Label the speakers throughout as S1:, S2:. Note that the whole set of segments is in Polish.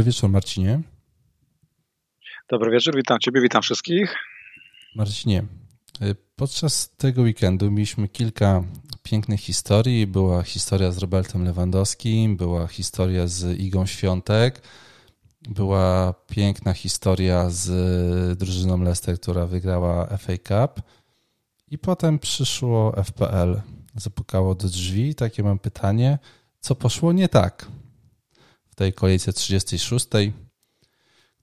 S1: Dobry wieczór, Marcinie.
S2: Dobry wieczór, witam Ciebie, witam wszystkich.
S1: Marcinie, y, podczas tego weekendu mieliśmy kilka pięknych historii. Była historia z Robertem Lewandowskim, była historia z Igą Świątek, była piękna historia z drużyną Leicester, która wygrała FA Cup. I potem przyszło FPL, zapukało do drzwi. Takie mam pytanie, co poszło nie tak tej kolejce 36,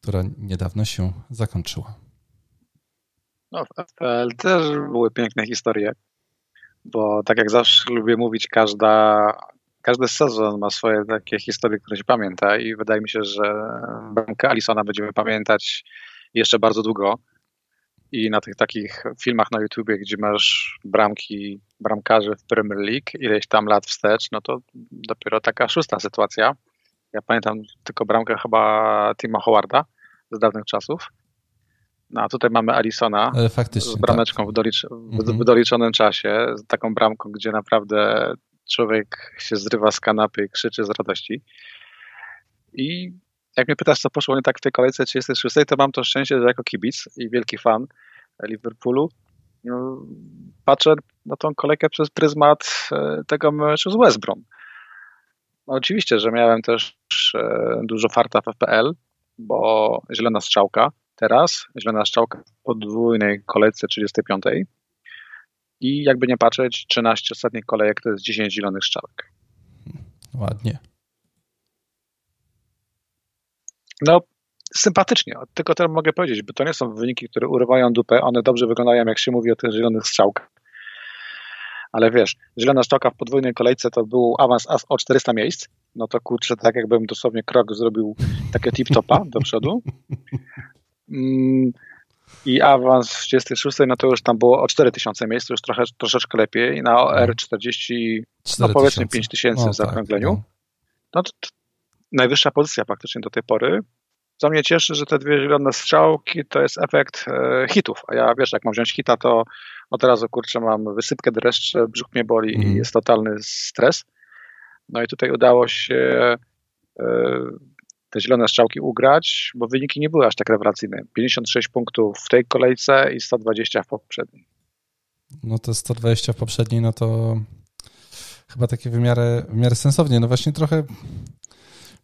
S1: która niedawno się zakończyła?
S2: No, w FPL też były piękne historie, bo tak jak zawsze lubię mówić, każda, każdy sezon ma swoje takie historie, które się pamięta i wydaje mi się, że bramkę Alisona będziemy pamiętać jeszcze bardzo długo. I na tych takich filmach na YouTubie, gdzie masz bramki, bramkarzy w Premier League, ileś tam lat wstecz, no to dopiero taka szósta sytuacja. Ja pamiętam tylko bramkę chyba Tima Howarda z dawnych czasów. No a tutaj mamy Alisona z brameczką tak. w, dolicz mhm. w doliczonym czasie, z taką bramką, gdzie naprawdę człowiek się zrywa z kanapy i krzyczy z radości. I jak mnie pytasz, co poszło nie tak w tej kolejce 36, to mam to szczęście, że jako kibic i wielki fan Liverpoolu no, patrzę na tą kolejkę przez pryzmat e, tego meczu z West Brom. No, oczywiście, że miałem też e, dużo farta w FPL, bo zielona strzałka teraz, zielona strzałka w podwójnej kolejce 35. I jakby nie patrzeć, 13 ostatnich kolejek to jest 10 zielonych strzałek.
S1: Ładnie.
S2: No, sympatycznie. Tylko tyle mogę powiedzieć, bo to nie są wyniki, które urywają dupę. One dobrze wyglądają, jak się mówi o tych zielonych strzałkach. Ale wiesz, zielona strzałka w podwójnej kolejce to był awans o 400 miejsc. No to kurczę, tak jakbym dosłownie krok zrobił takie tip-topa do przodu. Mm, I awans w 36, no to już tam było o 4000 miejsc, to już trochę, troszeczkę lepiej. Na OR 40, no powiedzmy 5000 no, w. Tak, no. no to najwyższa pozycja praktycznie do tej pory. Co mnie cieszy, że te dwie zielone strzałki to jest efekt e, hitów. A ja wiesz, jak mam wziąć hita, to od razu kurczę, mam wysypkę dreszcze, brzuch mnie boli mm. i mhm. jest totalny stres. No i tutaj udało się e, te zielone strzałki ugrać, bo wyniki nie były aż tak rewelacyjne. 56 punktów w tej kolejce i 120 w poprzedniej.
S1: No to 120 w poprzedniej, no to chyba takie w miarę, w miarę sensownie. No właśnie trochę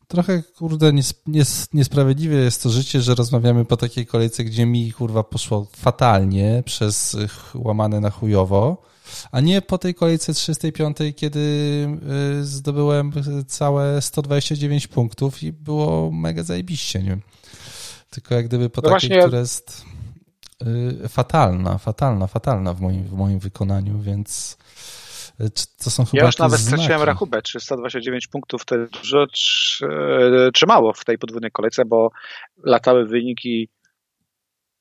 S1: trochę, kurde, nies, nies, niesprawiedliwie jest to życie, że rozmawiamy po takiej kolejce, gdzie mi, kurwa, poszło fatalnie przez łamane na chujowo, a nie po tej kolejce 305, kiedy y, zdobyłem całe 129 punktów i było mega zajebiście, nie? Tylko jak gdyby po no takiej, właśnie... która jest y, fatalna, fatalna, fatalna w moim, w moim wykonaniu, więc to są chyba
S2: ja już nawet znaki. straciłem rachubę, czy 129 punktów to dużo, czy, czy mało w tej podwójnej kolejce, bo latały wyniki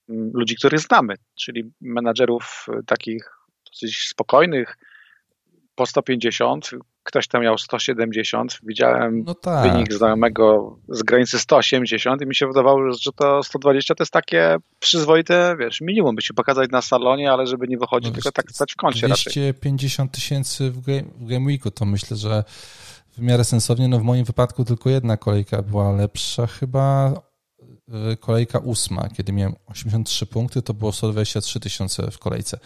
S2: mm, ludzi, których znamy, czyli menadżerów takich dosyć spokojnych, po 150, ktoś tam miał 170, widziałem no tak. wynik znajomego z granicy 180 i mi się wydawało, że to 120 to jest takie przyzwoite, wiesz, minimum by się pokazać na salonie, ale żeby nie wychodzić, no, tylko tak stać w kącie
S1: 250 tysięcy w, game, w Game Weeku, to myślę, że w miarę sensownie, no w moim wypadku tylko jedna kolejka była lepsza, chyba y, kolejka ósma, kiedy miałem 83 punkty, to było 123 tysiące w kolejce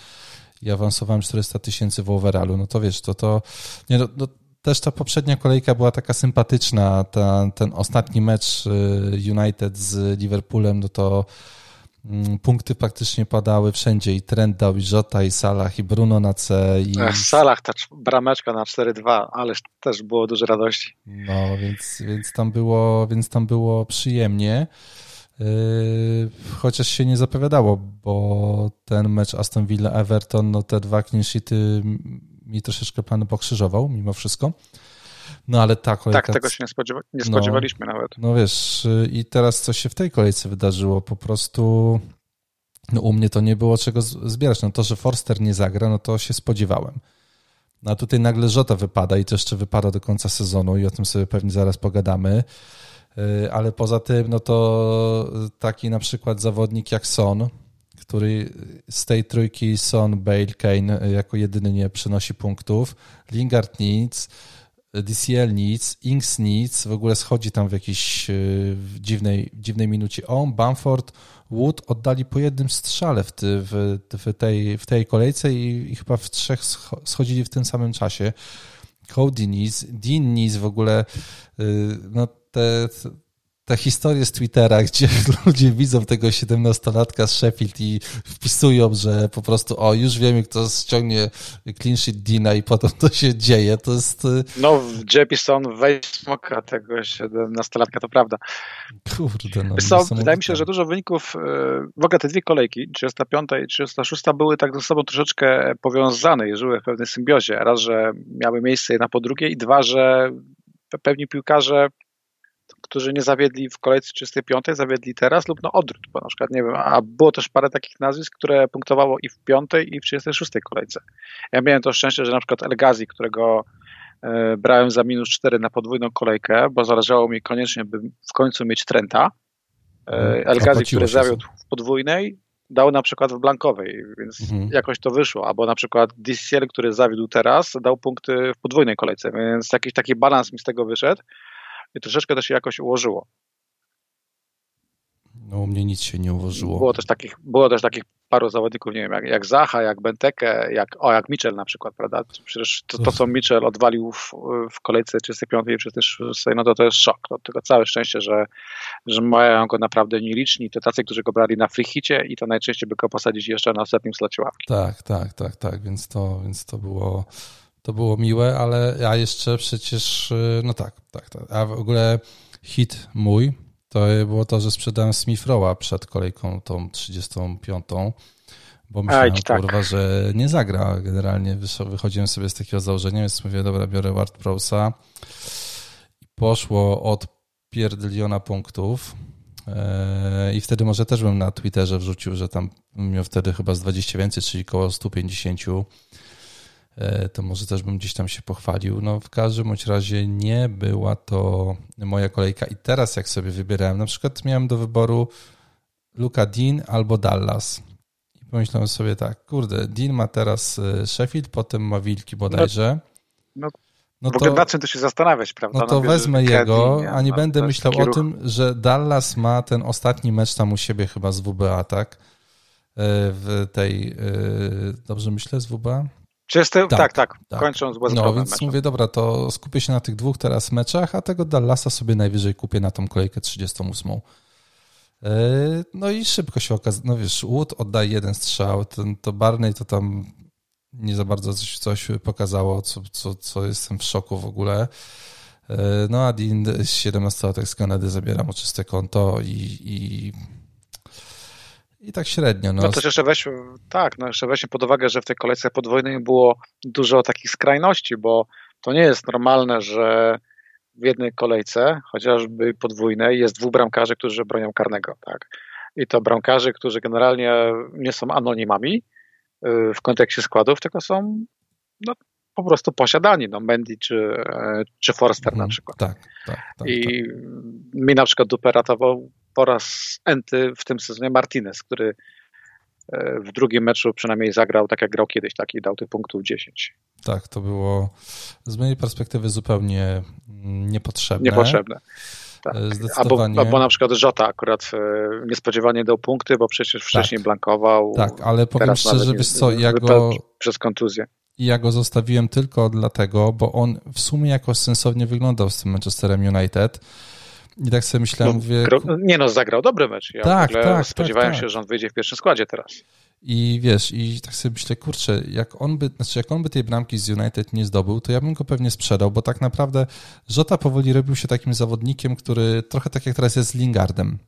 S1: i awansowałem 400 tysięcy w overallu, no to wiesz, to to, nie, no, no, też ta poprzednia kolejka była taka sympatyczna, ta, ten ostatni mecz y, United z Liverpoolem, no to mm, punkty praktycznie padały wszędzie i Trent dał i Jota i Salah i Bruno na C. I...
S2: Ech, Salah, ta brameczka na 4-2, ale też było dużo radości.
S1: No, więc, więc, tam było, więc tam było przyjemnie. Yy, chociaż się nie zapowiadało, bo ten mecz Aston Villa-Everton, no te dwa clean sheety mi troszeczkę plany pokrzyżował mimo wszystko. No ale ta kolejka...
S2: Tak, tego się nie, spodziewa nie no. spodziewaliśmy
S1: no,
S2: nawet.
S1: No wiesz, i teraz co się w tej kolejce wydarzyło, po prostu no u mnie to nie było czego zbierać. No to, że Forster nie zagra, no to się spodziewałem. No a tutaj nagle Żota wypada i to jeszcze wypada do końca sezonu i o tym sobie pewnie zaraz pogadamy. Y, ale poza tym, no to taki na przykład zawodnik jak Son, który z tej trójki Son, Bale, Kane jako jedyny nie przynosi punktów, Lingard nic, DCL nic, Inks nic, w ogóle schodzi tam w jakiejś w dziwnej, dziwnej minucie. On, Bamford, Wood oddali po jednym strzale w, ty, w, w, tej, w tej kolejce i, i, chyba w trzech schodzili w tym samym czasie. Cody Nis, Dean Nis w ogóle, no te, te historie z Twittera, gdzie ludzie widzą tego 17-latka z Sheffield i wpisują, że po prostu o, już wiemy, kto ściągnie clean sheet Dina i potem to się dzieje, to jest... Y,
S2: no, Jepison wejść smoka tego 17-latka, to prawda.
S1: Kurde, no.
S2: Co, wydaje mi się, że dużo wyników, y, w ogóle te dwie kolejki, 35 i 36 były tak ze sobą troszeczkę powiązane i żyły w pewnej symbiozie. Raz, że miały miejsce jedna po drugiej i dwa, że pewni piłkarze którzy nie zawiedli w kolejce 35, zawiedli teraz lub no odwrót, bo na przykład nie wiem, a było też parę takich nazwisk, które punktowało i w 5 i w 36 kolejce. Ja miałem to szczęście, że na przykład El Ghazi, którego e, brałem za minus 4 na podwójną kolejkę, bo zależało mi koniecznie, by w końcu mieć Trenta. E, mhm. El Ghazi, który zawiódł w podwójnej, dał na przykład w blankowej, więc mhm. jakoś to wyszło. Albo na przykład DCL, który zawiódł teraz, dał punkty w podwójnej kolejce, więc jakiś taki balans mi z tego wyszedł i troszeczkę to się jakoś ułożyło.
S1: No u mnie nic się nie ułożyło.
S2: Było też takich, było też takich paru zawodników, nie wiem, jak, jak Zacha, jak Benteke, jak, o, jak Mitchell na przykład, prawda? Przecież to, to co Mitchell odwalił w, w kolejce 35 i 36, no to to jest szok. No, tylko całe szczęście, że, że mają go naprawdę nieliczni, to tacy, którzy go brali na free hicie i to najczęściej by go posadzić jeszcze na ostatnim slocie ławki.
S1: Tak, tak, tak, tak, więc to, więc to było to było miłe, ale ja jeszcze przecież, y, no tak, tak, tak. A w ogóle hit mój to było to, że sprzedałem Smith Rowa przed kolejką tą 35, bo myślałem, Aj, tak. kurwa, że nie zagra. Generalnie wychodziłem sobie z takiego założenia, więc mówię, dobra, biorę Ward Prowsa i poszło od pierdyliona punktów. E, I wtedy może też bym na Twitterze wrzucił, że tam miał wtedy chyba z 20 więcej, czyli około 150 E, to może też bym gdzieś tam się pochwalił. No w każdym bądź razie nie była to moja kolejka i teraz jak sobie wybierałem, na przykład miałem do wyboru Luka Dean albo Dallas. I pomyślałem sobie tak, kurde, Dean ma teraz e, Sheffield, potem ma Wilki bodajże.
S2: No, no, no w ogóle to, na czym to się zastanawiać, prawda?
S1: No to no, wezmę jego, a nie będę myślał o tym, że Dallas ma ten ostatni mecz tam u siebie chyba z WBA, tak? E, w tej, dobrze myślę, z WBA?
S2: Czysty, tak, tak, tak, tak. kończąc
S1: No więc meczem. mówię, dobra, to skupię się na tych dwóch teraz meczach, a tego Dallasa sobie najwyżej kupię na tą kolejkę 38. E, no i szybko się okazało, no wiesz, Wood oddaje jeden strzał, ten, to Barney to tam nie za bardzo coś, coś pokazało, co, co, co jestem w szoku w ogóle. E, no a Dean 17-latek z Kanady zabiera mu czyste konto i, i i tak średnio.
S2: No, no też jeszcze weźmy, tak, no jeszcze weźmy pod uwagę, że w tej kolejce podwójnej było dużo takich skrajności, bo to nie jest normalne, że w jednej kolejce, chociażby podwójnej, jest dwóch bramkarzy, którzy bronią karnego, tak. I to bramkarzy, którzy generalnie nie są anonimami y, w kontekście składów, tylko są no, po prostu posiadani, no Mendy czy, e, czy Forster na mhm. przykład.
S1: Tak, tak, tak,
S2: I tak. mi na przykład dupę ratował po raz enty w tym sezonie Martinez, który e, w drugim meczu przynajmniej zagrał tak jak grał kiedyś, tak i dał tych punktów 10.
S1: Tak, to było z mojej perspektywy zupełnie niepotrzebne.
S2: Niepotrzebne. Tak. Albo, albo na przykład Żota akurat e, niespodziewanie dał punkty, bo przecież wcześniej tak. blankował.
S1: Tak, ale powiem szczerze, wiesz co, ja go...
S2: Przez kontuzję.
S1: Ja go zostawiłem tylko dlatego, bo on w sumie jakoś sensownie wyglądał z tym Manchesterem United i tak sobie myślałem, no, mówię...
S2: Nie no, zagrał dobry mecz. Ja tak, tak, tak, spodziewałem tak, się, że on wyjdzie w pierwszym składzie teraz.
S1: I wiesz, i tak sobie myślę, kurczę, jak on by, znaczy jak on by tej bramki z United nie zdobył, to ja bym go pewnie sprzedał, bo tak naprawdę Żota powoli robił się takim zawodnikiem, który trochę tak jak teraz jest z Lingardem.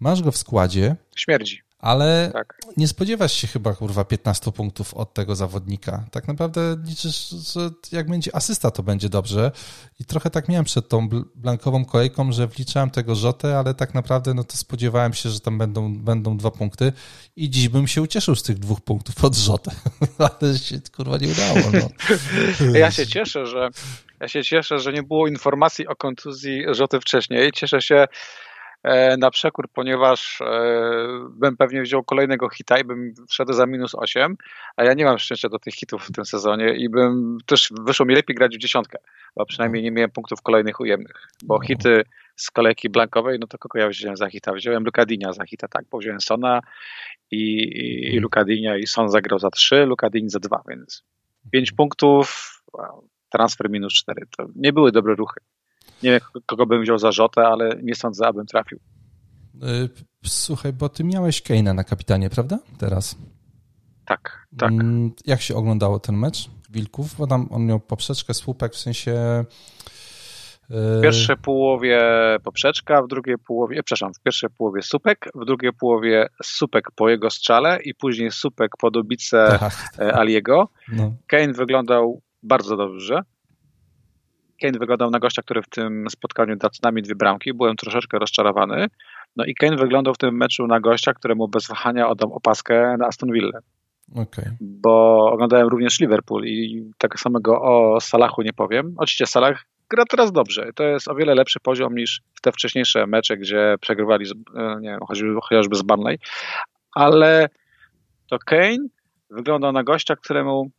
S1: Masz go w składzie.
S2: Śmierdzi.
S1: Ale tak. nie spodziewasz się chyba, kurwa, 15 punktów od tego zawodnika. Tak naprawdę liczysz, że jak będzie asysta, to będzie dobrze. I trochę tak miałem przed tą blankową kolejką, że wliczałem tego rzotę, ale tak naprawdę no to spodziewałem się, że tam będą, będą dwa punkty i dziś bym się ucieszył z tych dwóch punktów od rzotę. ale się, kurwa, nie udało. No.
S2: Ja się cieszę, że ja się cieszę, że nie było informacji o kontuzji rzoty wcześniej. Cieszę się, na przekór, ponieważ bym pewnie wziął kolejnego hita i bym wszedł za minus 8, a ja nie mam szczęścia do tych hitów w tym sezonie i bym też wyszło mi lepiej grać w dziesiątkę, bo przynajmniej nie miałem punktów kolejnych ujemnych, bo mhm. hity z kolejki blankowej, no to kogo ja wziąłem za hita? Wziąłem Lukadinia za hita, tak, bo wziąłem Sona i, i mhm. Lukadinia i Son zagrał za 3, Lukadin za 2, więc 5 punktów, transfer minus 4. To nie były dobre ruchy. Nie wiem, kogo bym wziął za Rzotę, ale nie sądzę, abym trafił.
S1: Y, słuchaj, bo ty miałeś Keina na kapitanie, prawda? Teraz.
S2: Tak, tak.
S1: Mm, jak się oglądało ten mecz Wilków? Bo tam on miał poprzeczkę, słupek, w sensie...
S2: Y, w pierwszej połowie poprzeczka, w drugiej połowie, przepraszam, w pierwszej połowie supek, w drugiej połowie supek po jego strzale i później supek po dobice tak, tak. E, Aliego. No. Kane wyglądał bardzo dobrze. Kane wyglądał na gościa, który w tym spotkaniu dał z nami dwie bramki. Byłem troszeczkę rozczarowany. No i Kane wyglądał w tym meczu na gościa, któremu bez wahania oddał opaskę na Aston Villa.
S1: Okay.
S2: Bo oglądałem również Liverpool i tak samego o Salachu nie powiem. Oczywiście Salah gra teraz dobrze. To jest o wiele lepszy poziom niż w te wcześniejsze mecze, gdzie przegrywali z, e, nie wiem, chociażby z Barnley. Ale to Kane wyglądał na gościa, któremu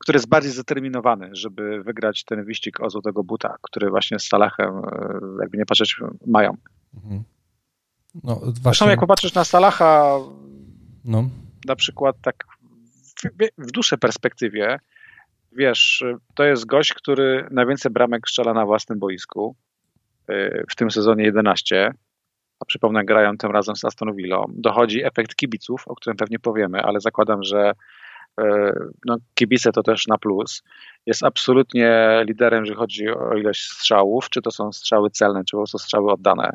S2: który jest bardziej zdeterminowany, żeby wygrać ten wyścig o złotego buta, który właśnie z Salahem, e, jakby nie patrzeć, mają. Mhm. No, właśnie... Zresztą jak popatrzysz na Salaha, no. na przykład tak w, w dłuższej perspektywie, wiesz, to jest gość, który najwięcej bramek strzela na własnym boisku, e, w tym sezonie 11, a przypomnę, grają tym razem z Aston Villa. Dochodzi efekt kibiców, o którym pewnie powiemy, ale zakładam, że no, kibice to też na plus. Jest absolutnie liderem, jeżeli chodzi o ilość strzałów, czy to są strzały celne, czy to są strzały oddane.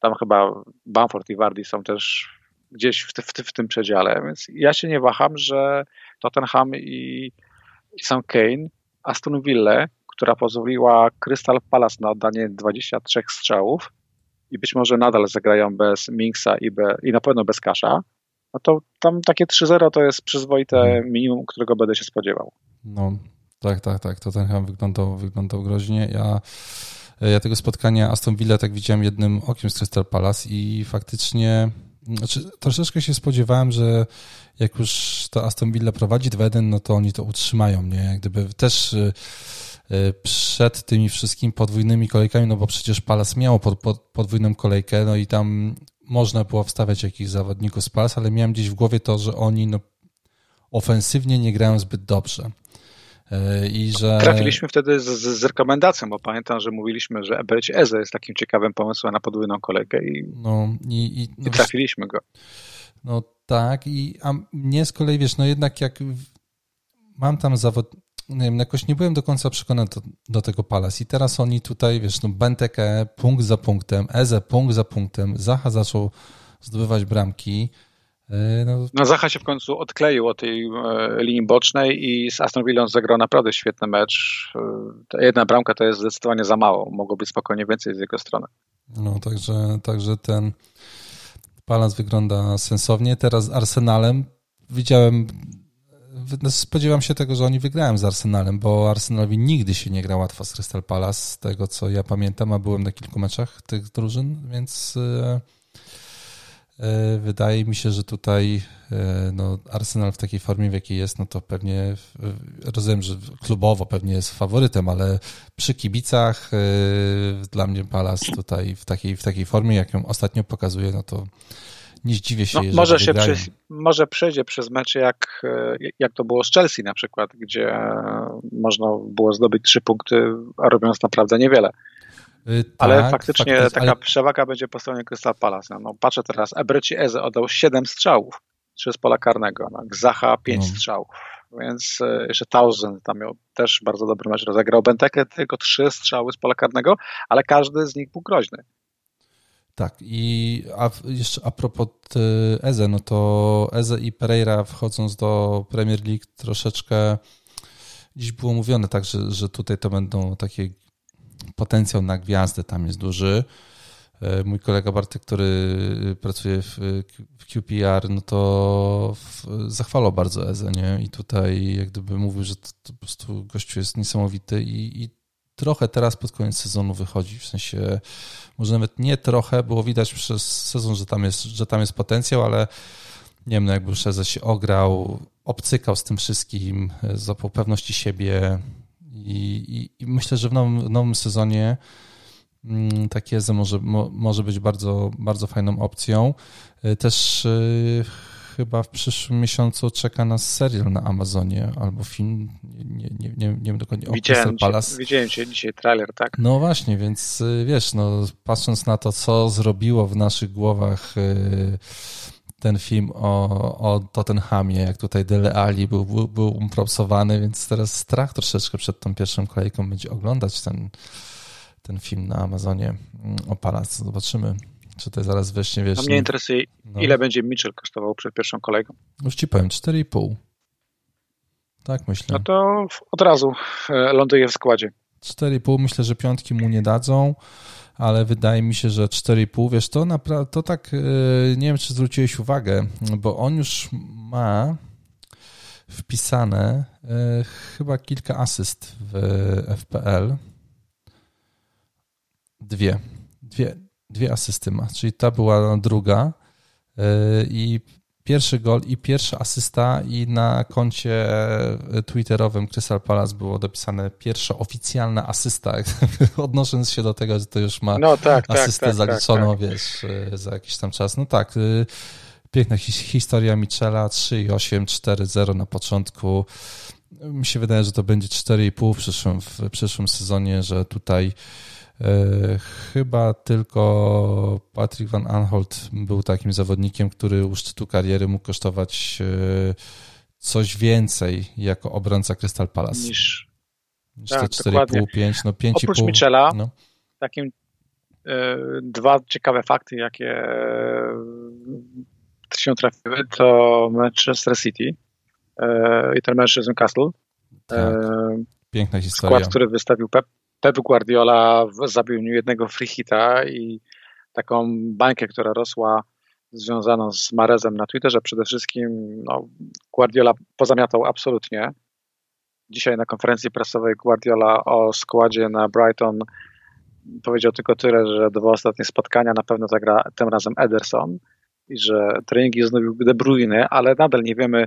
S2: Tam chyba Bamford i Wardy są też gdzieś w, w, w tym przedziale, więc ja się nie waham, że Tottenham i, i Sam Kane, Aston Villa, która pozwoliła Crystal Palace na oddanie 23 strzałów i być może nadal zagrają bez Minksa i, be, i na pewno bez Kasza, no to tam takie 3-0 to jest przyzwoite mhm. minimum, którego będę się spodziewał.
S1: No, tak, tak, tak. To ten chyba wyglądał, wyglądał groźnie. Ja, ja tego spotkania Aston Villa tak widziałem jednym okiem z Crystal Palace i faktycznie znaczy, troszeczkę się spodziewałem, że jak już to Aston Villa prowadzi 2-1, no to oni to utrzymają, nie? Jak gdyby też y, y, przed tymi wszystkimi podwójnymi kolejkami, no bo przecież Palace miało pod, pod, podwójną kolejkę, no i tam można było wstawiać jakichś zawodników z Pals, ale miałem gdzieś w głowie to, że oni no, ofensywnie nie grają zbyt dobrze. E, I że...
S2: Trafiliśmy wtedy z, z, rekomendacją, bo pamiętam, że mówiliśmy, że Eberci Eze jest takim ciekawym pomysłem na podwójną kolejkę i, no, i, i, no, i trafiliśmy go.
S1: No tak, i a mnie z kolei, wiesz, no jednak jak mam tam zawod, nie wiem, jakoś nie byłem do końca przekonany do, do tego Palace i teraz oni tutaj, wiesz, no Benteke punkt za punktem, Eze punkt za punktem, Zacha zaczął zdobywać bramki.
S2: E, no, no Zacha się w końcu odkleił od tej e, linii bocznej i z Aston Villa zagrał naprawdę świetny mecz. E, jedna bramka to jest zdecydowanie za mało. Mogło być spokojnie więcej z jego strony.
S1: No, także, także ten Palace wygląda sensownie. Teraz z Arsenalem widziałem spodziewam się tego, że oni wygrają z Arsenalem, bo Arsenalowi nigdy się nie gra łatwo z Crystal Palace, z tego co ja pamiętam, a byłem na kilku meczach tych drużyn, więc e, e, wydaje mi się, że tutaj e, no, Arsenal w takiej formie, w jakiej jest, no to pewnie rozumiem, że klubowo pewnie jest faworytem, ale przy kibicach dla mnie Palace tutaj w takiej, w takiej formie, jak ją ostatnio pokazuje, no to nie zdziwię się, no,
S2: może, się przy, może przejdzie przez mecze jak, jak to było z Chelsea na przykład, gdzie można było zdobyć trzy punkty, a robiąc naprawdę niewiele. Yy, tak, ale faktycznie taka ale... przewaga będzie po stronie Crystal Palace. No, patrzę teraz, Ebreci Eze oddał 7 strzałów, 3 z pola karnego, no, Gzacha 5 no. strzałów, więc e, jeszcze Townsend tam miał też bardzo dobry mecz rozegrał. Benteke tylko 3 strzały z pola karnego, ale każdy z nich był groźny.
S1: Tak, i a jeszcze a propos y, Eze, no to Eze i Pereira wchodząc do Premier League troszeczkę dziś było mówione tak, że, że tutaj to będą takie potencjał na gwiazdę tam jest duży. Y, mój kolega Bartek, który pracuje w, QPR, no to zachwalał bardzo Eze, nie? I tutaj jak gdyby mówił, że to, to po prostu gościu jest niesamowity i, i trochę teraz pod koniec sezonu wychodzi, w sensie może nawet nie trochę, było widać przez sezon, że tam jest, że tam jest potencjał, ale nie wiem, no jakby Szeze się ograł, obcykał z tym wszystkim, złapał pewności siebie i, i, i myślę, że w nowym, w nowym sezonie mm, takie może, może być bardzo, bardzo fajną opcją. Też chyba w przyszłym miesiącu czeka nas serial na Amazonie albo film, nie, nie, nie, nie wiem dokładnie, o
S2: widziałem Palace. widziałem cię dzisiaj trailer, tak?
S1: No właśnie, więc y, wiesz, no, patrząc na to, co zrobiło w naszych głowach y, ten film o, o Tottenhamie, jak tutaj Dele Ali był, był, był umpropsowany, więc teraz strach troszeczkę przed tą pierwszą kolejką będzie oglądać ten, ten film na Amazonie mm, o Palace. Zobaczymy. Czy to zaraz właśnie wiesz.
S2: A mnie interesuje, no. ile będzie Mitchell kosztował przed pierwszą kolejką.
S1: Już ci powiem, 4,5. Tak myślę.
S2: No to od razu e, ląduje w składzie.
S1: 4,5 myślę, że piątki mu nie dadzą, ale wydaje mi się, że 4,5, wiesz, to, napra- to tak, e, nie wiem, czy zwróciłeś uwagę, bo on już ma wpisane e, chyba kilka asyst w FPL. Dwie. Dwie, dwie asysty ma, czyli ta była druga e, i pierwszy gol i pierwsza asysta i na koncie e, twitterowym Crystal Palace było dopisane pierwsza oficjalna asysta, odnosząc się do tego, że to już ma no, tak, tak asystę tak, tak, zaliczoną, tak, wiesz, e, za jakiś tam czas. No tak, piękna historia Michela, 3,8, 4,0 na początku. Mi się wydaje, że to będzie 4,5 w przyszłym, w przyszłym sezonie, że tutaj chyba tylko Patrick Van Anholt był takim zawodnikiem, który u szczytu kariery mógł kosztować e, coś więcej jako obrońca Crystal Palace.
S2: Niż,
S1: niż tak, te 4,5, 5, no 5,5.
S2: Oprócz Michela, no. takim e, dwa ciekawe fakty, jakie e, się trafiły, to Manchester City e, i ten mecz z Newcastle.
S1: Tak. Piękna historia.
S2: Skład, który wystawił Pep, Pep Guardiola zabił jednego free hita i taką bańkę, która rosła związaną z Marezem na Twitterze przede wszystkim, no, Guardiola pozamiatał absolutnie. Dzisiaj na konferencji prasowej Guardiola o składzie na Brighton powiedział tylko tyle, że dwa ostatnie spotkania na pewno zagra tym razem Ederson i że treningi znowu De Bruyne, ale nadal nie wiemy,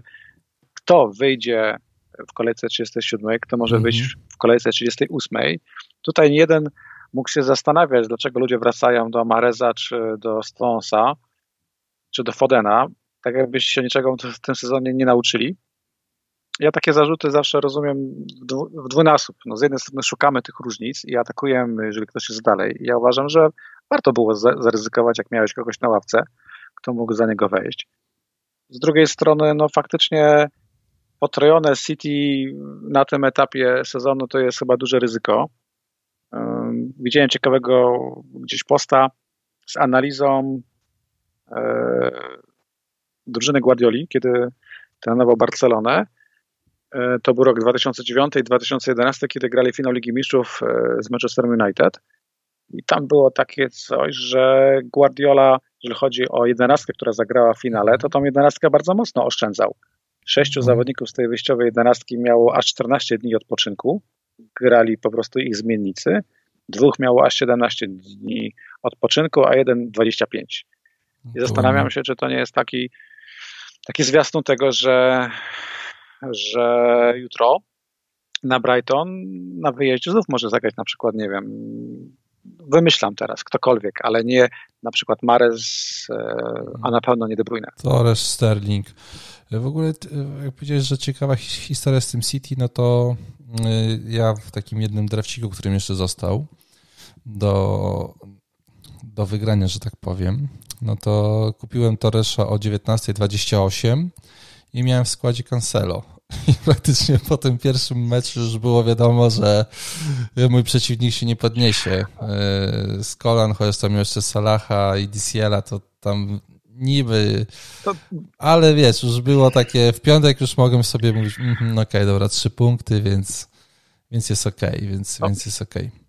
S2: kto wyjdzie w kolejce 37, kto może -hmm. wyjść w kolejce 38. Tutaj jeden mógł się zastanawiać, dlaczego ludzie wracają do Mareza, czy do Stonesa, czy do Fodena, tak jakbyś się niczego w tym sezonie nie nauczyli. Ja takie zarzuty zawsze rozumiem w dwójnasób. No z jednej strony szukamy tych różnic i atakujemy, jeżeli ktoś jest dalej. Ja uważam, że warto było zaryzykować, jak miałeś kogoś na ławce, kto mógł za niego wejść. Z drugiej strony, no faktycznie potrojone City na tym etapie sezonu to jest chyba duże ryzyko. Widziałem ciekawego gdzieś posta z analizą e, drużyny Guardioli, kiedy trenował Barcelonę. E, to był rok 2009 i 2011, kiedy grali finał Ligi Mistrzów e, z Manchester United. I tam było takie coś, że Guardiola, jeżeli chodzi o jedenastkę, która zagrała w finale, to tą jedenastkę bardzo mocno oszczędzał. Sześciu zawodników z tej wyjściowej jedenastki miało aż 14 dni odpoczynku. Grali po prostu ich zmiennicy. Dwóch miało aż 17 dni odpoczynku, a jeden 25. I zastanawiam się, czy to nie jest taki, taki zwiastun tego, że, że jutro na Brighton na wyjeździe znów może zagrać na przykład, nie wiem, wymyślam teraz, ktokolwiek, ale nie na przykład Mares, e, a na pewno nie De Bruyne.
S1: Torres, Sterling. W ogóle, jak powiedziałeś, że ciekawa historia z tym City, no to y, ja w takim jednym drewciku, którym jeszcze został do, do wygrania, że tak powiem, no to kupiłem Toresza o 19.28 i miałem w składzie Cancelo. I praktycznie po tym pierwszym meczu już było wiadomo, że mój przeciwnik się nie podniesie. Y, z kolan, chociaż tam jeszcze Salaha i DCL-a, to tam niby, ale wiesz, już było takie, w piątek już mogłem sobie mówić, mm, okej, okay, dobra, trzy punkty, więc, więc jest okej, okay, więc, no. więc jest okej. Okay.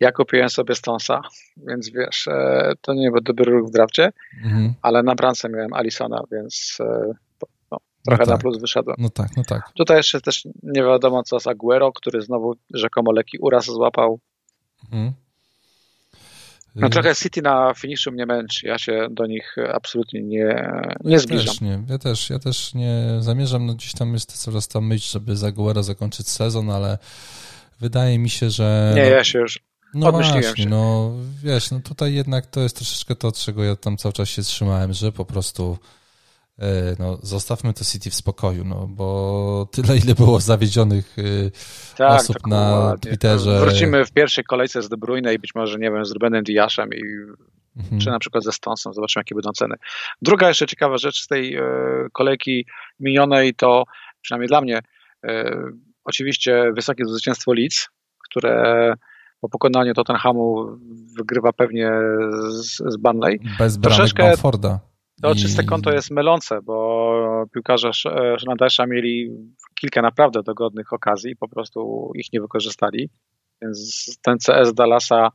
S2: Ja kupiłem sobie Stonsa, więc wiesz, e, to nie był dobry ruch w drafcie, mhm. ale na bramce miałem Alisona, więc e, trochę no tak. na plus wyszedłem.
S1: No tak, no tak.
S2: Tutaj jeszcze też nie wiadomo co z Aguero, który znowu rzekomo leki uraz złapał. Mhm. No trochę City na finiszu mnie męczy. Ja się do nich absolutnie nie, nie ja zbliżam.
S1: Też nie. Ja też, ja też nie zamierzam. No gdzieś tam jest coraz ta myśl, żeby za Aguero zakończyć sezon, ale wydaje mi się, że...
S2: Nie, ja się już
S1: no właśnie, się. no wiesz, no tutaj jednak to jest troszeczkę to, czego ja tam cały czas się trzymałem, że po prostu no, zostawmy to City w spokoju, no bo tyle, ile było zawiedzionych e, tak, osób na ładnie. Twitterze.
S2: Wrócimy w pierwszej kolejce z De Bruyne i być może, nie wiem, z Rubenem Diaszem i mhm. czy na przykład ze Stonesem, zobaczymy, jakie będą ceny. Druga jeszcze ciekawa rzecz z tej e, kolejki minionej to, przynajmniej dla mnie, oczywiście wysokie zwycięstwo Leeds, które po pokonaniu Tottenhamu wygrywa pewnie z, z Burnley.
S1: Bez bramek Troszeczkę Bamforda.
S2: To czyste konto jest mylące, bo piłkarze Fernandesza mieli kilka naprawdę dogodnych okazji, po prostu ich nie wykorzystali. Więc ten CS Dallasa,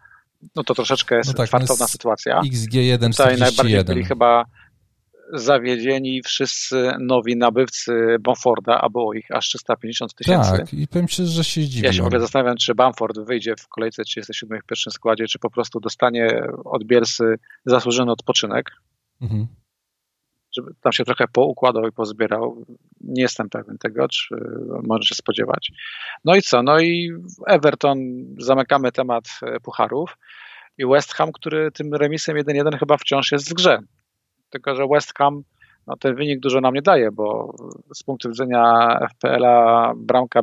S2: no to troszeczkę jest no tak, fartowna sytuacja.
S1: XG1 Tutaj najbardziej
S2: byli chyba zawiedzieni wszyscy nowi nabywcy Bamforda, a było ich aż 350 tysięcy.
S1: Tak, i powiem Ci, że się zdziwiłem.
S2: Ja się w ogóle zastanawiam, czy Bamford wyjdzie w kolejce 37 w pierwszym składzie, czy po prostu dostanie od Bielsy zasłużony odpoczynek. Mhm. Żeby tam się trochę poukładał i pozbierał. Nie jestem pewien tego, czy może się spodziewać. No i co? No i Everton, zamykamy temat pucharów i West Ham, który tym remisem 1-1 chyba wciąż jest w grze tylko że West Ham no ten wynik dużo nam nie daje, bo z punktu widzenia FPL-a bramka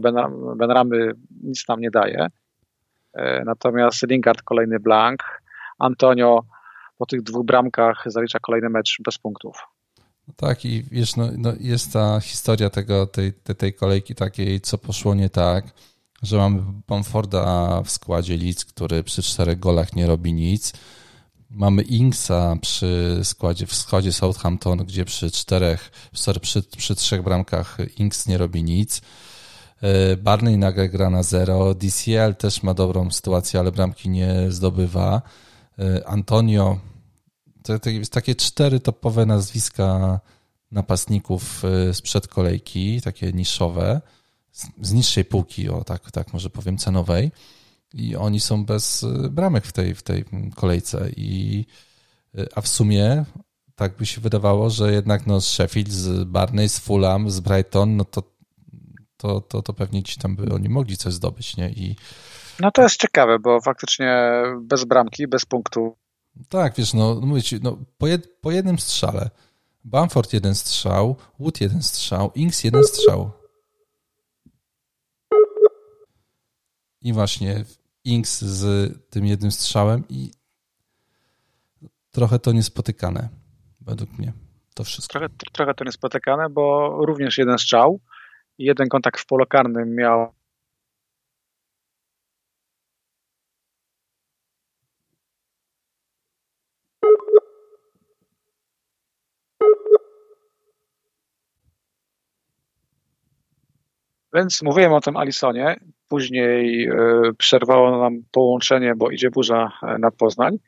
S2: Benramy nic nam nie daje. E, natomiast Lingard kolejny blank. Antonio po tych dwóch bramkach zalicza kolejny mecz bez punktów.
S1: No tak i wiesz, no, no jest ta historia tego, tej, tej kolejki takiej, co poszło nie tak, że mamy Bamforda w składzie Leeds, który przy czterech golach nie robi nic Mamy Inksa przy składzie, w składzie Southampton, gdzie przy czterech, sorry, przy, przy trzech bramkach Inks nie robi nic. E, Barney nagle gra na zero. DCL też ma dobrą sytuację, ale bramki nie zdobywa. E, Antonio, to, to jest takie cztery topowe nazwiska napastników e, sprzed kolejki, takie niszowe, z, z niższej półki, o tak, tak może powiem, cenowej i oni są bez y, bramek w tej, w tej kolejce. I, y, a w sumie tak by się wydawało, że jednak no, z Sheffield, z Barney, z Fulham, z Brighton, no to, to, to, to pewnie ci tam by oni mogli coś zdobyć, nie? I,
S2: no to jest ciekawe, bo faktycznie bez bramki, bez punktu.
S1: Tak, wiesz, no mówię ci, no, po, jed, po jednym strzale Bamford jeden strzał, Wood jeden strzał, Inks jeden strzał. I właśnie Inks z tym jednym strzałem i trochę to niespotykane, według mnie, to wszystko.
S2: Trochę, trochę to niespotykane, bo również jeden strzał i jeden kontakt w polu karnym miał Więc mówiłem o tym Alisonie. Później e, przerwało nam połączenie, bo idzie burza e, nad Poznań.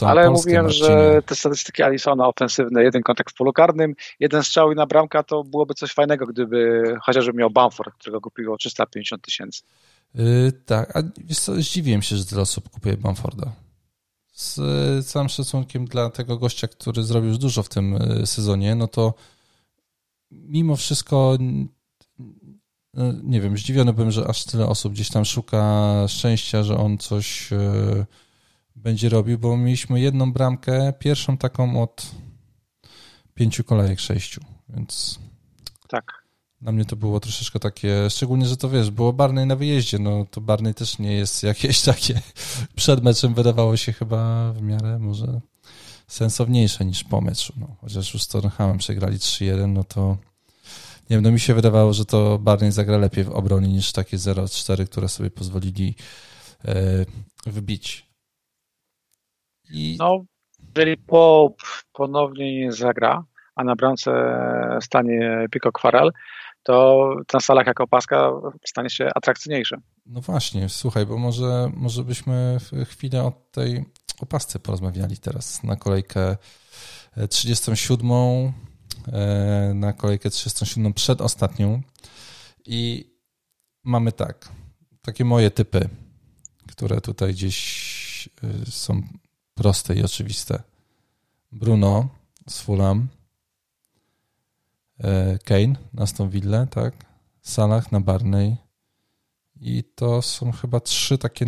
S2: Ale Polskę, mówiłem, Marcinie. że te statystyki Alisona ofensywne, jeden kontakt w polu karnym, jeden strzał i na bramka, to byłoby coś fajnego, gdyby chociażby miał Bamford, którego kupiło 350 tysięcy.
S1: Yy, tak, a co, zdziwiłem się, że tyle osób kupuje Bamforda. Z całym szacunkiem dla tego gościa, który zrobił już dużo w tym sezonie, no to mimo wszystko nie wiem, zdziwiony byłem, że aż tyle osób gdzieś tam szuka szczęścia, że on coś e, będzie robił, bo mieliśmy jedną bramkę, pierwszą taką od pięciu kolejek, sześciu, więc
S2: tak.
S1: Dla mnie to było troszeczkę takie, szczególnie, że to wiesz, było Barney na wyjeździe, no to Barney też nie jest jakieś takie, przed meczem wydawało się chyba w miarę może sensowniejsze niż po meczu, no, chociaż już z Tottenhamem przegrali 3-1, no to nie wiem, no mi się wydawało, że to Barney zagra lepiej w obronie niż takie 0-4, które sobie pozwolili e, wbić.
S2: I... No, jeżeli Pope ponownie nie zagra, a na bramce stanie Pico Quarel, to na salach jako opaska stanie się atrakcyjniejsze.
S1: No właśnie, słuchaj, bo może, może byśmy chwilę o tej opasce porozmawiali teraz na kolejkę 37. e, na kolejkę 37 przedostatnią i mamy tak, takie moje typy, które tutaj gdzieś e, są proste i oczywiste. Bruno z Fulham, e, Kane na Aston tak? Salah na Barney i to są chyba trzy takie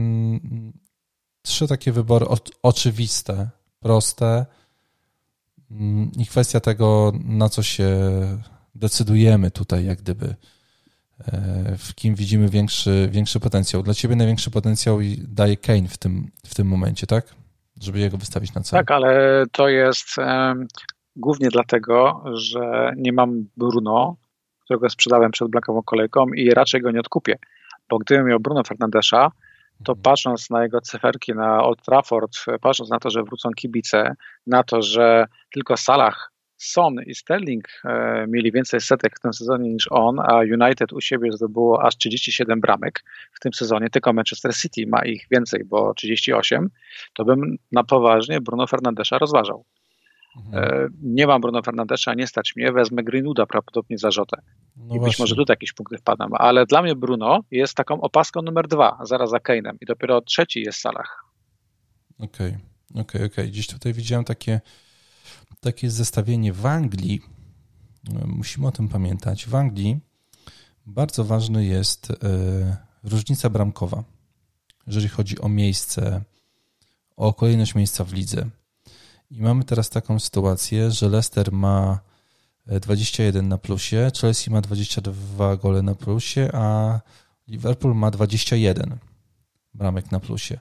S1: trzy takie wybory oczywiste, proste i kwestia tego, na co się decydujemy tutaj, jak gdyby e, w kim widzimy większy, większy potencjał. Dla ciebie największy potencjał daje Kane w tym, w tym momencie, tak? Żeby jego wystawić na cel.
S2: Tak, ale to jest um, głównie dlatego, że nie mam Bruno, którego sprzedałem przed blankową kolejką i raczej go nie odkupię. Bo gdybym miał Bruno Fernandesza, to patrząc na jego cyferki na Old Trafford, patrząc na to, że wrócą kibice, na to, że tylko Salah, Son i Sterling e, mieli więcej setek w tym sezonie niż on, a United u siebie zdobyło aż 37 bramek w tym sezonie, tylko Manchester City ma ich więcej, bo 38, to bym na poważnie Bruno Fernandesza rozważał. Mhm. E, nie mam Bruno Fernandesza, nie stać mnie, wezmę Greenwooda prawdopodobnie za Rzotę. No I właśnie. być może tutaj jakieś punkty wpadną, ale dla mnie Bruno jest taką opaską numer dwa, zaraz za Kane'em i dopiero trzeci jest Salah.
S1: Okej, okay. okej, okay, okej. Okay. Gdzieś tutaj widziałem takie, takie zestawienie w Anglii. Musimy o tym pamiętać. W Anglii bardzo ważny jest y, różnica bramkowa, jeżeli chodzi o miejsce, o kolejność miejsca w lidze. I mamy teraz taką sytuację, że Leicester ma 21 na plusie, Chelsea ma 22 gole na plusie, a Liverpool ma 21 bramek na plusie.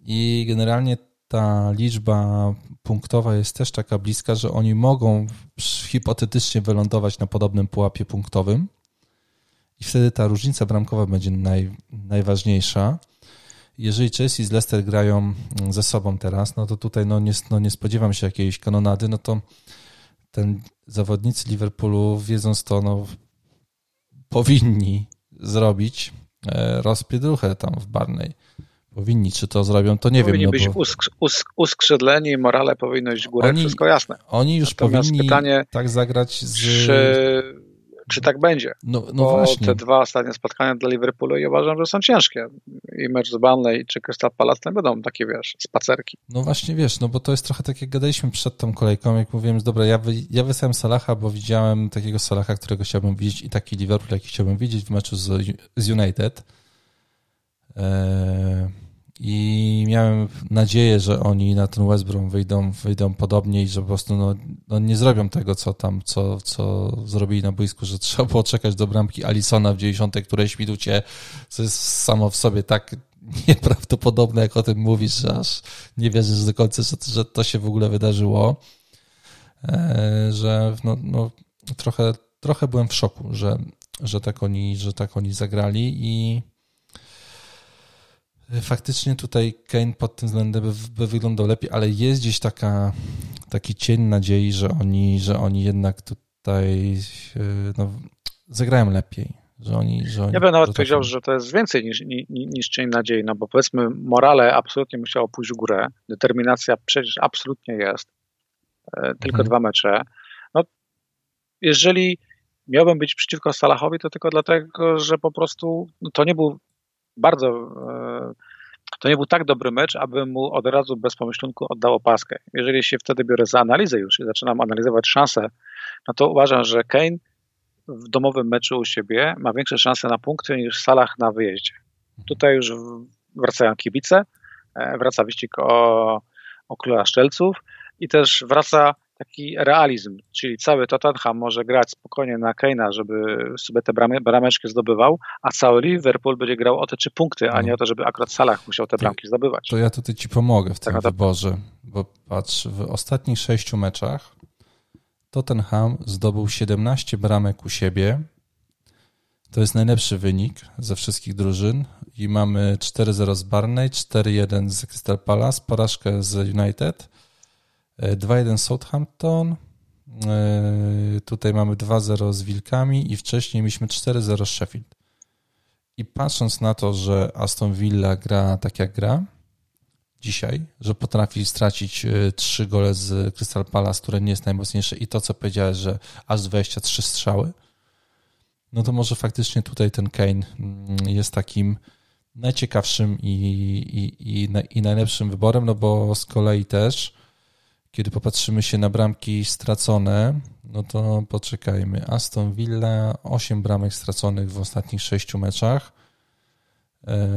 S1: I generalnie ta liczba punktowa jest też taka bliska, że oni mogą hipotetycznie wylądować na podobnym pułapie punktowym i wtedy ta różnica bramkowa będzie naj, najważniejsza jeżeli Chelsea z Leicester grają ze sobą teraz, no to tutaj no nie, no nie spodziewam się jakiejś kanonady, no to ten zawodnicy Liverpoolu, wiedząc to, no, powinni zrobić e, rozpiedruchę tam w Barney. Powinni, czy to zrobią, to nie
S2: powinni
S1: wiem.
S2: Powinni no być bo... usk uskrzydleni, morale powinno iść w górę, oni, wszystko jasne.
S1: Oni już Natomiast powinni pytanie, tak zagrać z...
S2: Czy czy tak będzie. No, no Bo właśnie. te dwa ostatnie spotkania dla Liverpoolu i uważam, że są ciężkie. I mecz z Burnley czy Crystal Palace nie będą takie, wiesz, spacerki.
S1: No właśnie, wiesz, no bo to jest trochę tak, jak gadaliśmy przed tą kolejką, jak mówiłem, że dobra, ja, wy, ja wysłałem Salaha, bo widziałem takiego Salaha, którego chciałbym widzieć i taki Liverpool, jaki chciałbym widzieć w meczu z, z United. Eee i miałem nadzieję, że oni na ten West Brom wyjdą, wyjdą podobnie i że po prostu no, no nie zrobią tego, co tam, co, co zrobili na boisku, że trzeba było czekać do bramki Alisona w 90. którejś minucie, co jest samo w sobie tak nieprawdopodobne, jak o tym mówisz, że aż nie wierzysz do końca, że, że to się w ogóle wydarzyło, e, że no, no, trochę, trochę byłem w szoku, że, że, tak oni, że tak oni zagrali i Faktycznie tutaj Kane pod tym względem by, by, wyglądał lepiej, ale jest gdzieś taka, taki cień nadziei, że oni, że oni jednak tutaj no, zagrają lepiej. Że oni, że oni
S2: ja bym nawet powiedział, że to jest więcej niż, niż, niż cień nadziei, no bo powiedzmy morale absolutnie musiało pójść w górę, determinacja przecież absolutnie jest, e, tylko mhm. dwa mecze. No, jeżeli miałbym być przeciwko Salahowi, to tylko dlatego, że po prostu no, to nie był bardzo. E, to nie był tak dobry mecz, aby mu od razu bez pomyślunku oddał opaskę. Jeżeli się wtedy biorę za analizę już i zaczynam analizować szanse, no to uważam, że Kane w domowym meczu u siebie ma większe szanse na punkty niż w salach na wyjeździe. Tutaj już wracają kibice, e, wraca wyścig o, o króla szczelców i też wraca taki realizm, czyli cały Tottenham może grać spokojnie na Keina, żeby sobie te bramy, brameczki zdobywał, a cały Liverpool będzie grał o te trzy punkty, a nie no. o to, żeby akurat Salah musiał te bramki zdobywać.
S1: To ja tutaj ci pomogę w tym tak wyborze, bo patrz, w ostatnich sześciu meczach Tottenham zdobył 17 bramek u siebie. To jest najlepszy wynik ze wszystkich drużyn i mamy 4-0 z Barney, 4-1 z Crystal Palace, porażkę z United 2-1 Southampton. E, tutaj mamy 2-0 z Wilkami i wcześniej mieliśmy 4-0 z Sheffield. I patrząc na to, że Aston Villa gra tak jak gra, dzisiaj, że potrafi stracić e, trzy gole z Crystal Palace, które nie jest najmocniejsze i to, co powiedziałeś, że aż 23 strzały, no to może faktycznie tutaj ten Kane mm, jest takim najciekawszym i, i, i, i najlepszym wyborem, no bo z kolei też, kiedy popatrzymy się na bramki stracone, no to poczekajmy. Aston Villa, 8 bramek straconych w ostatnich 6 meczach.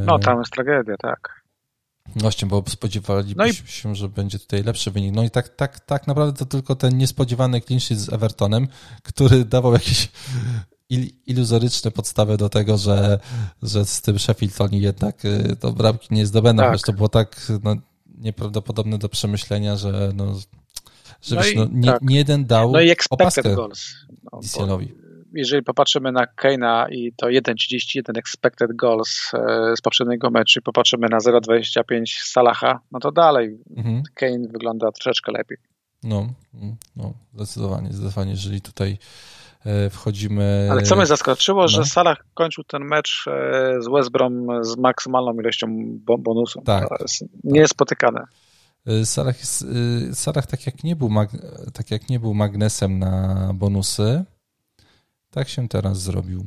S2: No, tam jest tragedia, tak.
S1: Właśnie, bo spodziewalibyśmy no i... się, że będzie tutaj lepszy wynik. No i tak, tak, tak naprawdę to tylko ten niespodziewany clinch z Evertonem, który dawał jakieś iluzoryczne podstawy do tego, że, że z tym Sheffield oni jednak y, to bramki nie zdobędą, tak. to było tak no, nieprawdopodobne do przemyślenia, że no, że no, wiesz, no nie, tak. nie, jeden dał
S2: no i expected goals. No, jeżeli popatrzymy na Keina i to 1,31 expected goals e, z poprzedniego meczu i popatrzymy na 0,25 Salaha, no to dalej mhm. Kane wygląda troszeczkę lepiej.
S1: No, no, zdecydowanie, zdecydowanie, jeżeli tutaj wchodzimy...
S2: Ale co mnie zaskoczyło, no. że Salah kończył ten mecz e, z West Brom z maksymalną ilością bonusu. Tak. To jest niespotykane.
S1: Salah, jest, Salah tak, jak nie był tak jak nie był magnesem na bonusy, tak się teraz zrobił.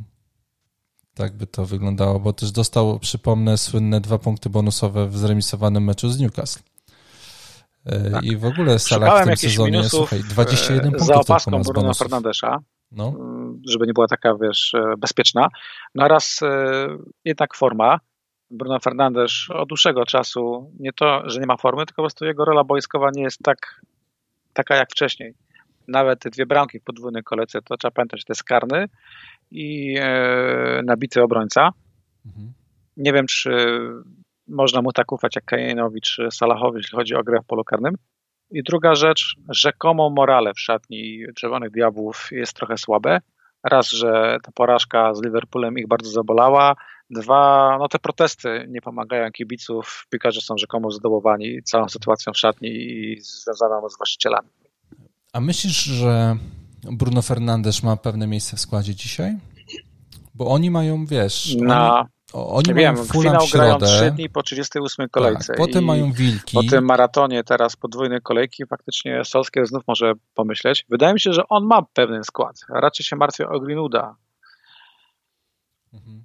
S1: Tak by to wyglądało, bo też dostał, przypomnę, słynne dwa punkty bonusowe w zremisowanym meczu z Newcastle. E, tak. I w ogóle Salah w tym sezonie, słuchaj, 21 e, punktów
S2: za opaską Bruno Fernandesza, no. Mm, żeby nie była taka, wiesz, e, bezpieczna. No raz jednak forma. Bruno Fernandes od dłuższego czasu nie to, że nie ma formy, tylko po prostu jego rola boiskowa nie jest tak taka jak wcześniej nawet dwie bramki w podwójnej kolejce, to trzeba pamiętać, to jest karny i e, nabity obrońca. Mhm. Nie wiem, czy można mu tak ufać jak Kajenowi czy Salahowi, jeśli chodzi o grę w polu karnym. I druga rzecz, rzekomo morale w szatni Czerwonych Diabłów jest trochę słabe. Raz, że ta porażka z Liverpoolem ich bardzo zabolała. Dwa, no te protesty nie pomagają kibiców. Piłkarze są rzekomo zadowoleni całą sytuacją w szatni i związaną z właścicielami.
S1: A myślisz, że Bruno Fernandes ma pewne miejsce w składzie dzisiaj? Bo oni mają, wiesz...
S2: Na... Oni, wiem, mają finał w grają 3 dni po 38 kolejce.
S1: Tak, potem mają wilki.
S2: Po tym maratonie teraz podwójnej kolejki faktycznie Solskjaer znów może pomyśleć. Wydaje mi się, że on ma pewien skład. Raczej się martwię o Greenwooda. Mhm.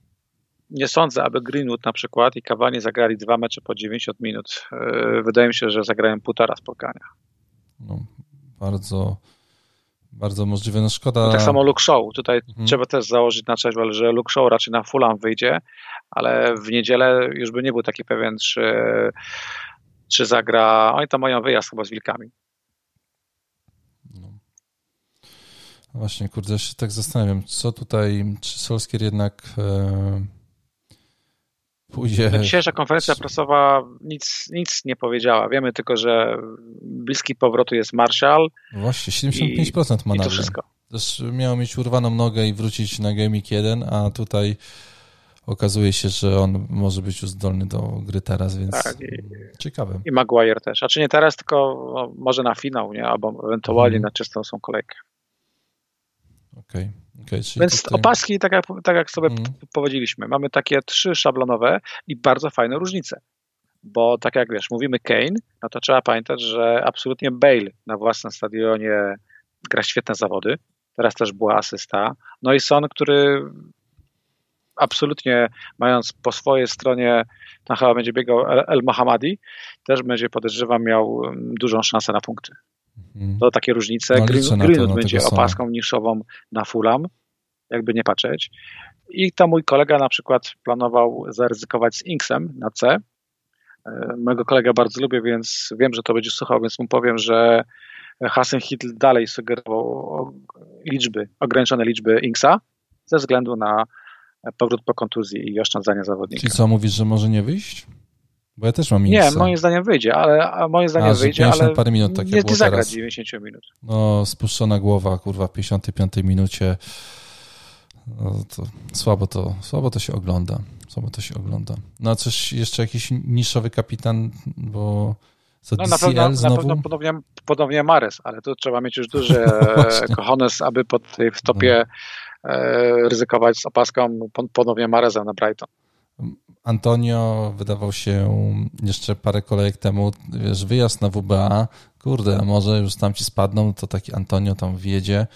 S2: Nie sądzę, aby Greenwood na przykład i Cavani zagrali dwa mecze po 90 minut. E, wydaje mi się, że zagrają półtora spotkania.
S1: No, bardzo, bardzo możliwe. No szkoda. No
S2: tak samo Luke Show. Tutaj mhm. trzeba też założyć na cześć, że Luke Show raczej na Fulham wyjdzie, ale w niedzielę już by nie był taki pewien, czy, czy zagra. Oni tam mają wyjazd chyba z Wilkami.
S1: No. Właśnie, kurde, się tak zastanawiam, co tutaj, czy Solskier jednak e, pójdzie.
S2: Dzisiejsza konferencja prasowa nic, nic nie powiedziała. Wiemy tylko, że bliski powrotu jest Marshall.
S1: Właśnie, 75% ma
S2: i to wszystko.
S1: Też miał mieć urwaną nogę i wrócić na Gaming 1, a tutaj okazuje się, że on może być już zdolny do gry teraz, więc tak, i, ciekawe.
S2: I Maguire też. A czy nie teraz, tylko no, może na finał, nie? Albo ewentualnie hmm. na czystą są kolejkę.
S1: Okej. Okay. Okay,
S2: Więc opaski, tak jak, tak jak sobie mm. powiedzieliśmy, mamy takie trzy szablonowe i bardzo fajne różnice. Bo tak jak wiesz, mówimy Kane, no to trzeba pamiętać, że absolutnie Bale na własnym stadionie gra świetne zawody. Teraz też była asysta. No i Son, który absolutnie mając po swojej stronie, tam chyba będzie biegał El Mohammadi, też będzie podejrzewam miał mm, dużą szansę na punkty. Mhm. To takie różnice. No, Green, Greenwood będzie opaską niszową na Fulham, jakby nie patrzeć. I to mój kolega na przykład planował zaryzykować z Inksem na C. E, mojego kolegę bardzo lubię, więc wiem, że to będzie słuchał, więc mu powiem, że Hasen Hitl dalej sugerował liczby, ograniczone liczby Inksa ze względu na powrót po kontuzji i oszczędzanie zawodnika.
S1: Czyli co, mówisz, że może nie wyjść? Bo ja też mam
S2: Nie, moim zdaniem wyjdzie, ale a moim zdaniem a, wyjdzie, ale
S1: parę minut, tak
S2: nie, nie zagra 90 minut.
S1: No, spuszczona głowa, kurwa, w 55 minucie. No, to słabo to, słabo to się ogląda. Słabo to się ogląda. No a coś jeszcze jakiś niszowy kapitan, bo co no,
S2: na pewno, na pewno ponownie, ponownie Mares, ale tu trzeba mieć już duży kochones, aby pod tej w topie no. e, ryzykować z opaską ponownie Mareza na Brighton.
S1: Antonio wydawał się jeszcze parę kolejek temu, wiesz, wyjazd na WBA, kurde, a może już tam ci spadną, to taki Antonio tam wjedzie.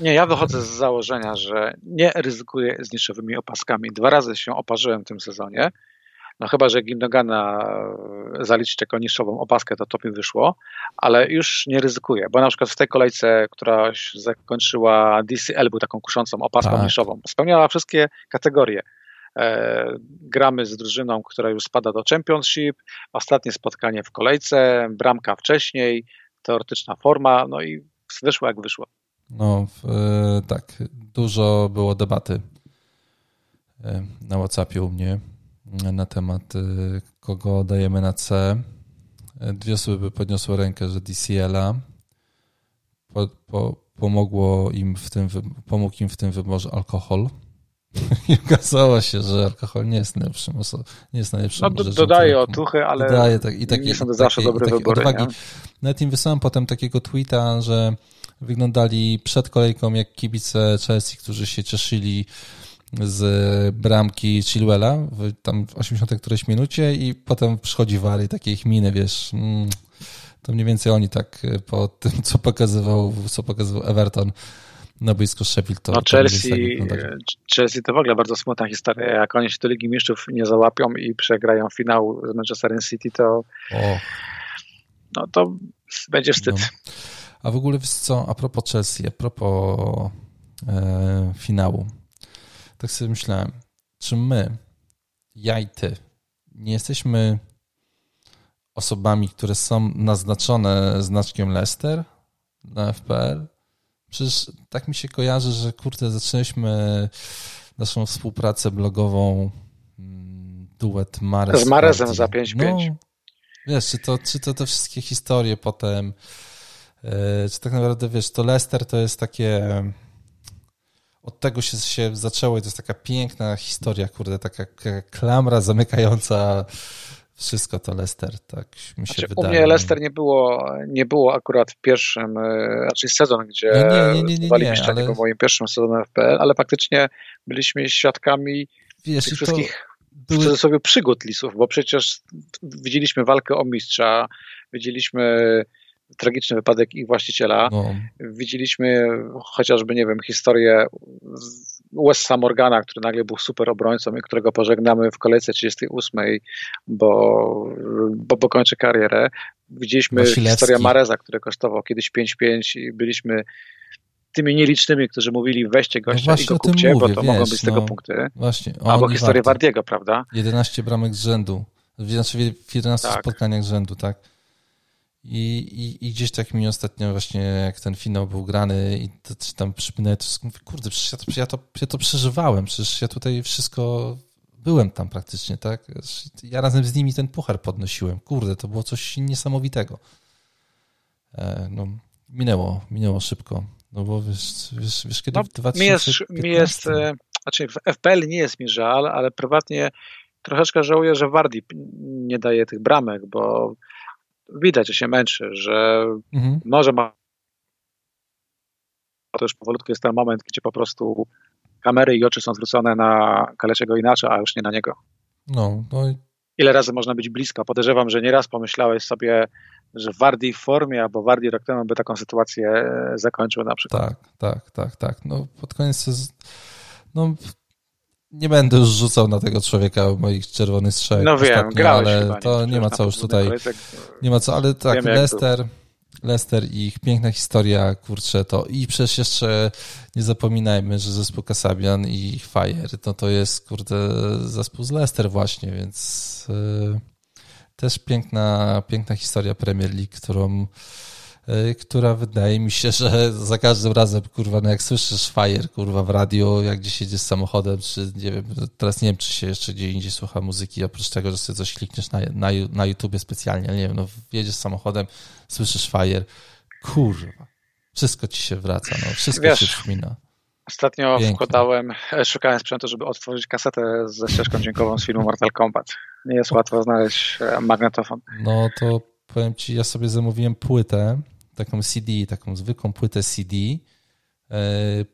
S2: Nie, ja wychodzę z założenia, że nie ryzykuję z niszowymi opaskami. Dwa razy się oparzyłem w tym sezonie. No chyba, że Gindogana zaliczyć jako niszową opaskę, to to mi wyszło, ale już nie ryzykuję, bo na przykład w tej kolejce, która zakończyła DCL, był taką kuszącą opaską tak. niszową, spełniała wszystkie kategorie. E, gramy z drużyną, która już spada do Championship, ostatnie spotkanie w kolejce, bramka wcześniej, teoretyczna forma, no i wyszło jak wyszło.
S1: No e, tak, dużo było debaty na Whatsappie u mnie na temat, kogo dajemy na C. Dwie osoby podniosły rękę, że DCL-a. Po, po, pomogło im w tym, pomógł im w tym wyborze alkohol. I okazało się, że alkohol nie jest najlepszym, nie jest najlepszym
S2: no, do, Dodaje otuchy, ale dodaje tak, i takie, nie są to zawsze takie, dobre wybory. Odwagi.
S1: Nawet im wysłałem potem takiego tweeta, że wyglądali przed kolejką jak kibice Chelsea, którzy się cieszyli z bramki Chilwella w tam w 80 którejś minucie i potem przychodzi War i takie ich miny, wiesz, mm, to mniej więcej oni tak e, po tym, co pokazywał, co pokazywał Everton na boisku Sheffield. To,
S2: no Chelsea, tak Chelsea to w ogóle bardzo smutna historia. Jak oni się do Ligi Mistrzów nie załapią i przegrają finał z Manchesterem City, to oh. no to będzie wstyd. No.
S1: A w ogóle wiesz co, a propos Chelsea, a propos e, finału tak sobie myślałem, czy my, ja i ty, nie jesteśmy osobami, które są naznaczone znaczkiem Lester na FPL? Przecież tak mi się kojarzy, że kurde, zaczęliśmy naszą współpracę blogową mm, duet Mares.
S2: Z Maresem za 5-5. No,
S1: wiesz, czy to, czy to te wszystkie historie potem, yy, czy tak naprawdę, wiesz, to Lester to jest takie od tego się, się zaczęło i to jest taka piękna historia, kurde, taka klamra zamykająca wszystko to Lester, tak mi się znaczy, wydaje.
S2: U mnie Lester nie było, nie było akurat w pierwszym, e, raczej sezon, gdzie no nie, nie, nie, nie, nie, ale... był moim pierwszym sezonem FPL, ale faktycznie byliśmy świadkami Wiesz, tych wszystkich były... w cudzysłowie przygód lisów, bo przecież widzieliśmy walkę o mistrza, widzieliśmy tragiczny wypadek ich właściciela. No. Widzieliśmy chociażby, nie wiem, historię Wesa Morgana, który nagle był super obrońcą i którego pożegnamy w kolejce 38, bo, bo, bo kończy karierę. Widzieliśmy historię Mareza, który kosztował kiedyś 5-5 i byliśmy tymi nielicznymi, którzy mówili weźcie gościa no i go kupcie, mówię, bo to wiesz, mogą być z tego no, punkty. Właśnie, Albo historię Wardiego, prawda?
S1: 11 bramek z rzędu. Znaczy w 11 tak. spotkaniach z rzędu, tak. I, i, I gdzieś tak mi ostatnio właśnie, jak ten finał był grany i to, tam przypomnę, to mówię, kurde, przecież ja to, ja, to, ja to przeżywałem, przecież ja tutaj wszystko, byłem tam praktycznie, tak? Ja razem z nimi ten puchar podnosiłem. Kurde, to było coś niesamowitego. E, no, minęło, minęło szybko. No bo wiesz, wiesz, wiesz kiedy no, w 2015...
S2: Mi jest, mi jest, e, znaczy w FPL nie jest mi żal, ale prywatnie troszeczkę żałuję, że Wardi nie daje tych bramek, bo widać, że się męczy, że mhm. może ma to już powolutku jest ten moment, gdzie po prostu kamery i oczy są zwrócone na Kaleczego inaczej, a już nie na niego.
S1: No, no i...
S2: Ile razy można być blisko? Podejrzewam, że nieraz pomyślałeś sobie, że Wardi w formie albo Wardi rok temu by taką sytuację zakończył na przykład.
S1: Tak, tak, tak, tak. No pod koniec no nie będę już rzucał na tego człowieka moich czerwonych strzałek.
S2: No wiem, grałeś ale
S1: to nie ma co już tutaj, nie ma co, ale tak, Lester, Lester i ich piękna historia, kurczę, to i przecież jeszcze nie zapominajmy, że zespół Kasabian i Fire, to to jest, kurde, zespół z Leicester właśnie, więc yy, też piękna, piękna historia Premier League, którą która wydaje mi się, że za każdym razem, kurwa, no jak słyszysz Fire, kurwa, w radio, jak gdzieś jedziesz samochodem, czy nie wiem, teraz nie wiem, czy się jeszcze gdzie indziej słucha muzyki, oprócz tego, że sobie coś klikniesz na, na, na YouTubie specjalnie, nie wiem, no jedziesz samochodem, słyszysz Fire, kurwa, wszystko ci się wraca, no, wszystko Wiesz, się przypomina.
S2: Ostatnio Pięknie. wkładałem, e, szukałem sprzętu, żeby otworzyć kasetę ze ścieżką dźwiękową z filmu Mortal Kombat. Nie jest łatwo znaleźć e, magnetofon.
S1: No to powiem ci, ja sobie zamówiłem płytę, taką CD, taką zwykłą płytę CD, e,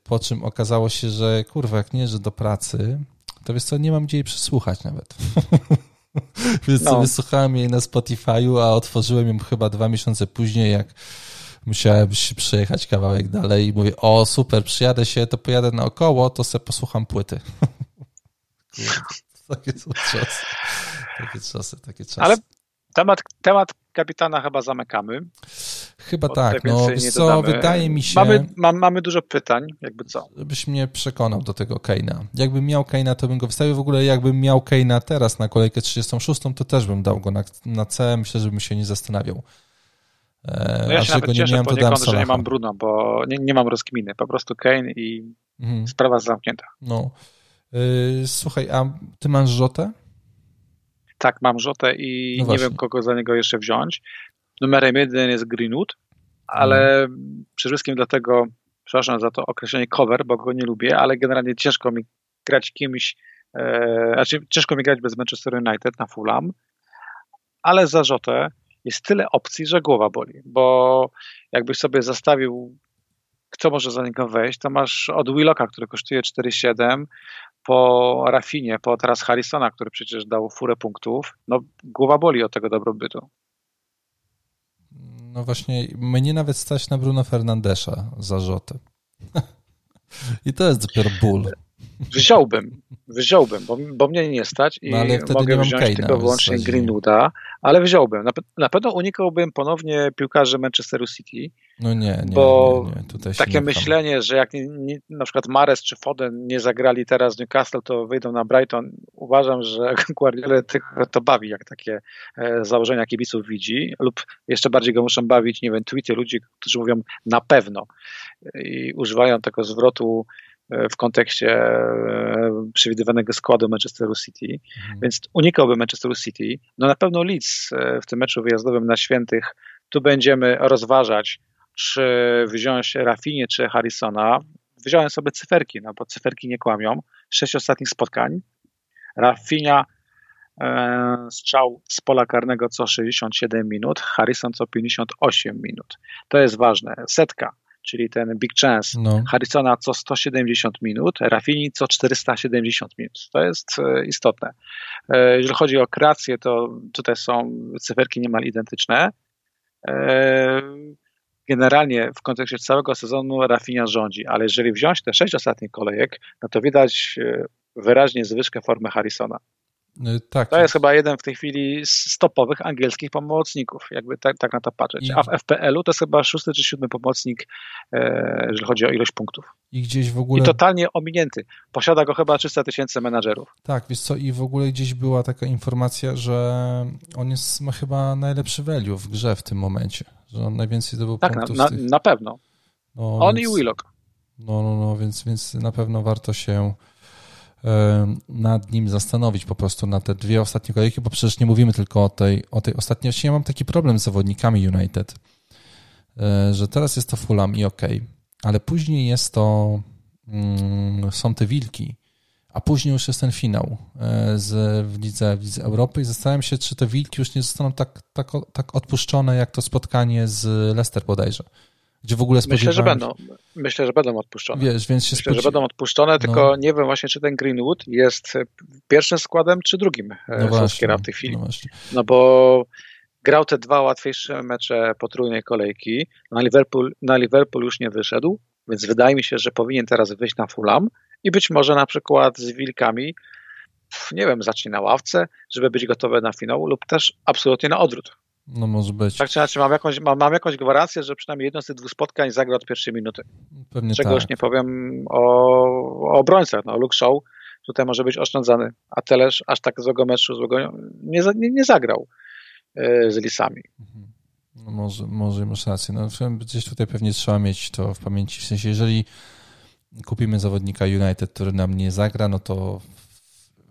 S1: po czym okazało się, że kurwa, jak nie, że do pracy, To wiesz co, nie mam gdzie jej przesłuchać nawet. Więc no. sobie słuchałem jej na Spotify'u, a otworzyłem ją chyba dwa miesiące później, jak musiałem się przejechać kawałek dalej i mówię, o super, przyjadę się, to pojadę naokoło, to sobie posłucham płyty. takie są czasy. Takie czasy, takie czasy.
S2: Ale temat, temat kapitana chyba zamykamy.
S1: Chyba tak, no co, wydaje mi się...
S2: Mamy, ma, mamy dużo pytań, jakby co.
S1: Żebyś mnie przekonał do tego Keina. Jakbym miał Keina, to bym go wystawił. W ogóle jakbym miał Keina teraz na kolejkę 36, to też bym dał go na, na C. Myślę, żebym się nie zastanawiał.
S2: E, no ja się nawet cieszę nie miałem, to że nie mam Bruno, bo nie, nie mam rozkminy. Po prostu Kane i mhm. sprawa zamknięta.
S1: No. Yy, słuchaj, a ty masz Rzotę?
S2: Tak, mam Rzotę i no nie wiem, kogo za niego jeszcze wziąć. Numerem jeden jest Greenwood, ale mhm. przede wszystkim dlatego, przepraszam za to określenie cover, bo go nie lubię, ale generalnie ciężko mi grać kimś, e, znaczy ciężko mi grać bez Manchester United na Fulham, ale za Rzotę jest tyle opcji, że głowa boli, bo jakbyś sobie zastawił, kto może za niego wejść, to masz od Willocka, który kosztuje 4,7, po Rafinie, po teraz Harrisona, który przecież dał furę punktów, no głowa boli od tego dobrobytu.
S1: No właśnie, mnie nawet stać na Bruno Fernandesza zarzuty. I to jest dopiero ból.
S2: Wziąłbym, wziąłbym, bo, bo mnie nie stać i no, mogę wziąć tylko wyłącznie Greenwooda, ale wziąłbym. Na, na pewno unikałbym ponownie piłkarzy Manchesteru City,
S1: no nie, nie,
S2: bo
S1: nie, nie.
S2: Takie myślenie, że jak nie, nie, na przykład Mares czy Foden nie zagrali teraz Newcastle, to wyjdą na Brighton. Uważam, że Guardiola to bawi, jak takie e, założenia kibiców widzi, lub jeszcze bardziej go muszą bawić, nie wiem, tweety ludzi, którzy mówią na pewno i używają tego zwrotu w kontekście e, przewidywanego składu Manchesteru City, mhm. więc unikałbym Manchesteru City. No na pewno Leeds e, w tym meczu wyjazdowym na Świętych, tu będziemy rozważać, czy wziąć Rafinie czy Harrisona. Wziąłem sobie cyferki, no bo cyferki nie kłamią. Sześć ostatnich spotkań. Rafinia e, strzał z pola karnego co 67 minut, Harrison co 58 minut. To jest ważne. Setka czyli ten big chance no. Harrisona co 170 minut, Rafini co 470 minut. To jest e, istotne. E, jeżeli chodzi o kreację, to tutaj są cyferki niemal identyczne. E, generalnie w kontekście całego sezonu Rafinia rządzi, ale jeżeli wziąć te sześć ostatnich kolejek, no to widać wyraźnie zwyżkę formy Harrisona.
S1: Y, tak.
S2: To jest chyba jeden w tej chwili z topowych angielskich pomocników, jakby tak, tak na to patrzeć. I... A w FPL-u to jest chyba szósty czy siódmy pomocnik, e, jeżeli chodzi o ilość punktów.
S1: I gdzieś w ogóle...
S2: I totalnie ominięty. Posiada go chyba 300 tysięcy menadżerów.
S1: Tak, wiesz co, i w ogóle gdzieś była taka informacja, że on jest, ma chyba najlepszy value w grze w tym momencie, że on najwięcej zdobył
S2: tak,
S1: punktów.
S2: Tak, na, tych... na pewno. No, on więc... i Willock.
S1: No, no, no, więc, więc na pewno warto się nad nim zastanowić po prostu na te dwie ostatnie kolejki, bo przecież nie mówimy tylko o tej, o tej ostatniej. Ja mam taki problem z zawodnikami United, e, że teraz jest to Fulham i ok, ale później jest to mm, są te wilki, a później już jest ten finał e, z, w, lidze, w Lidze Europy i zastanawiam się, czy te wilki już nie zostaną tak, tak, tak odpuszczone, jak to spotkanie z Leicester bodajże. Gdzie w ogóle
S2: Myślę, że będą. Myślę, że będą odpuszczone.
S1: Wiesz, więc się
S2: Myślę, że będą odpuszczone, tylko no. nie wiem właśnie, czy ten Greenwood jest pierwszym składem, czy drugim e, no właśnie, w tej chwili. No, no, bo grał te dwa łatwiejsze mecze potrójnej kolejki. Na Liverpool, na Liverpool już nie wyszedł, więc wydaje mi się, że powinien teraz wyjść na Fulham i być może na przykład z Wilkami, nie wiem, zacznie na ławce, żeby być gotowy na finał lub też absolutnie na odwrót.
S1: No może być.
S2: Tak czy inaczej, mam jakąś, mam, mam jakąś gwarancję, że przynajmniej jedno z tych dwóch spotkań zagra od pierwszej minuty.
S1: Pewnie
S2: Czegoś
S1: tak.
S2: nie powiem o, o obrońcach. No, Luke Shaw tutaj może być oszczędzany, a Telesz aż tak złego meczu złego nie, nie, nie zagrał yy, z Lisami. Mhm.
S1: No może, może masz rację. No, gdzieś tutaj pewnie trzeba mieć to w pamięci. W sensie, jeżeli kupimy zawodnika United, który nam nie zagra, no to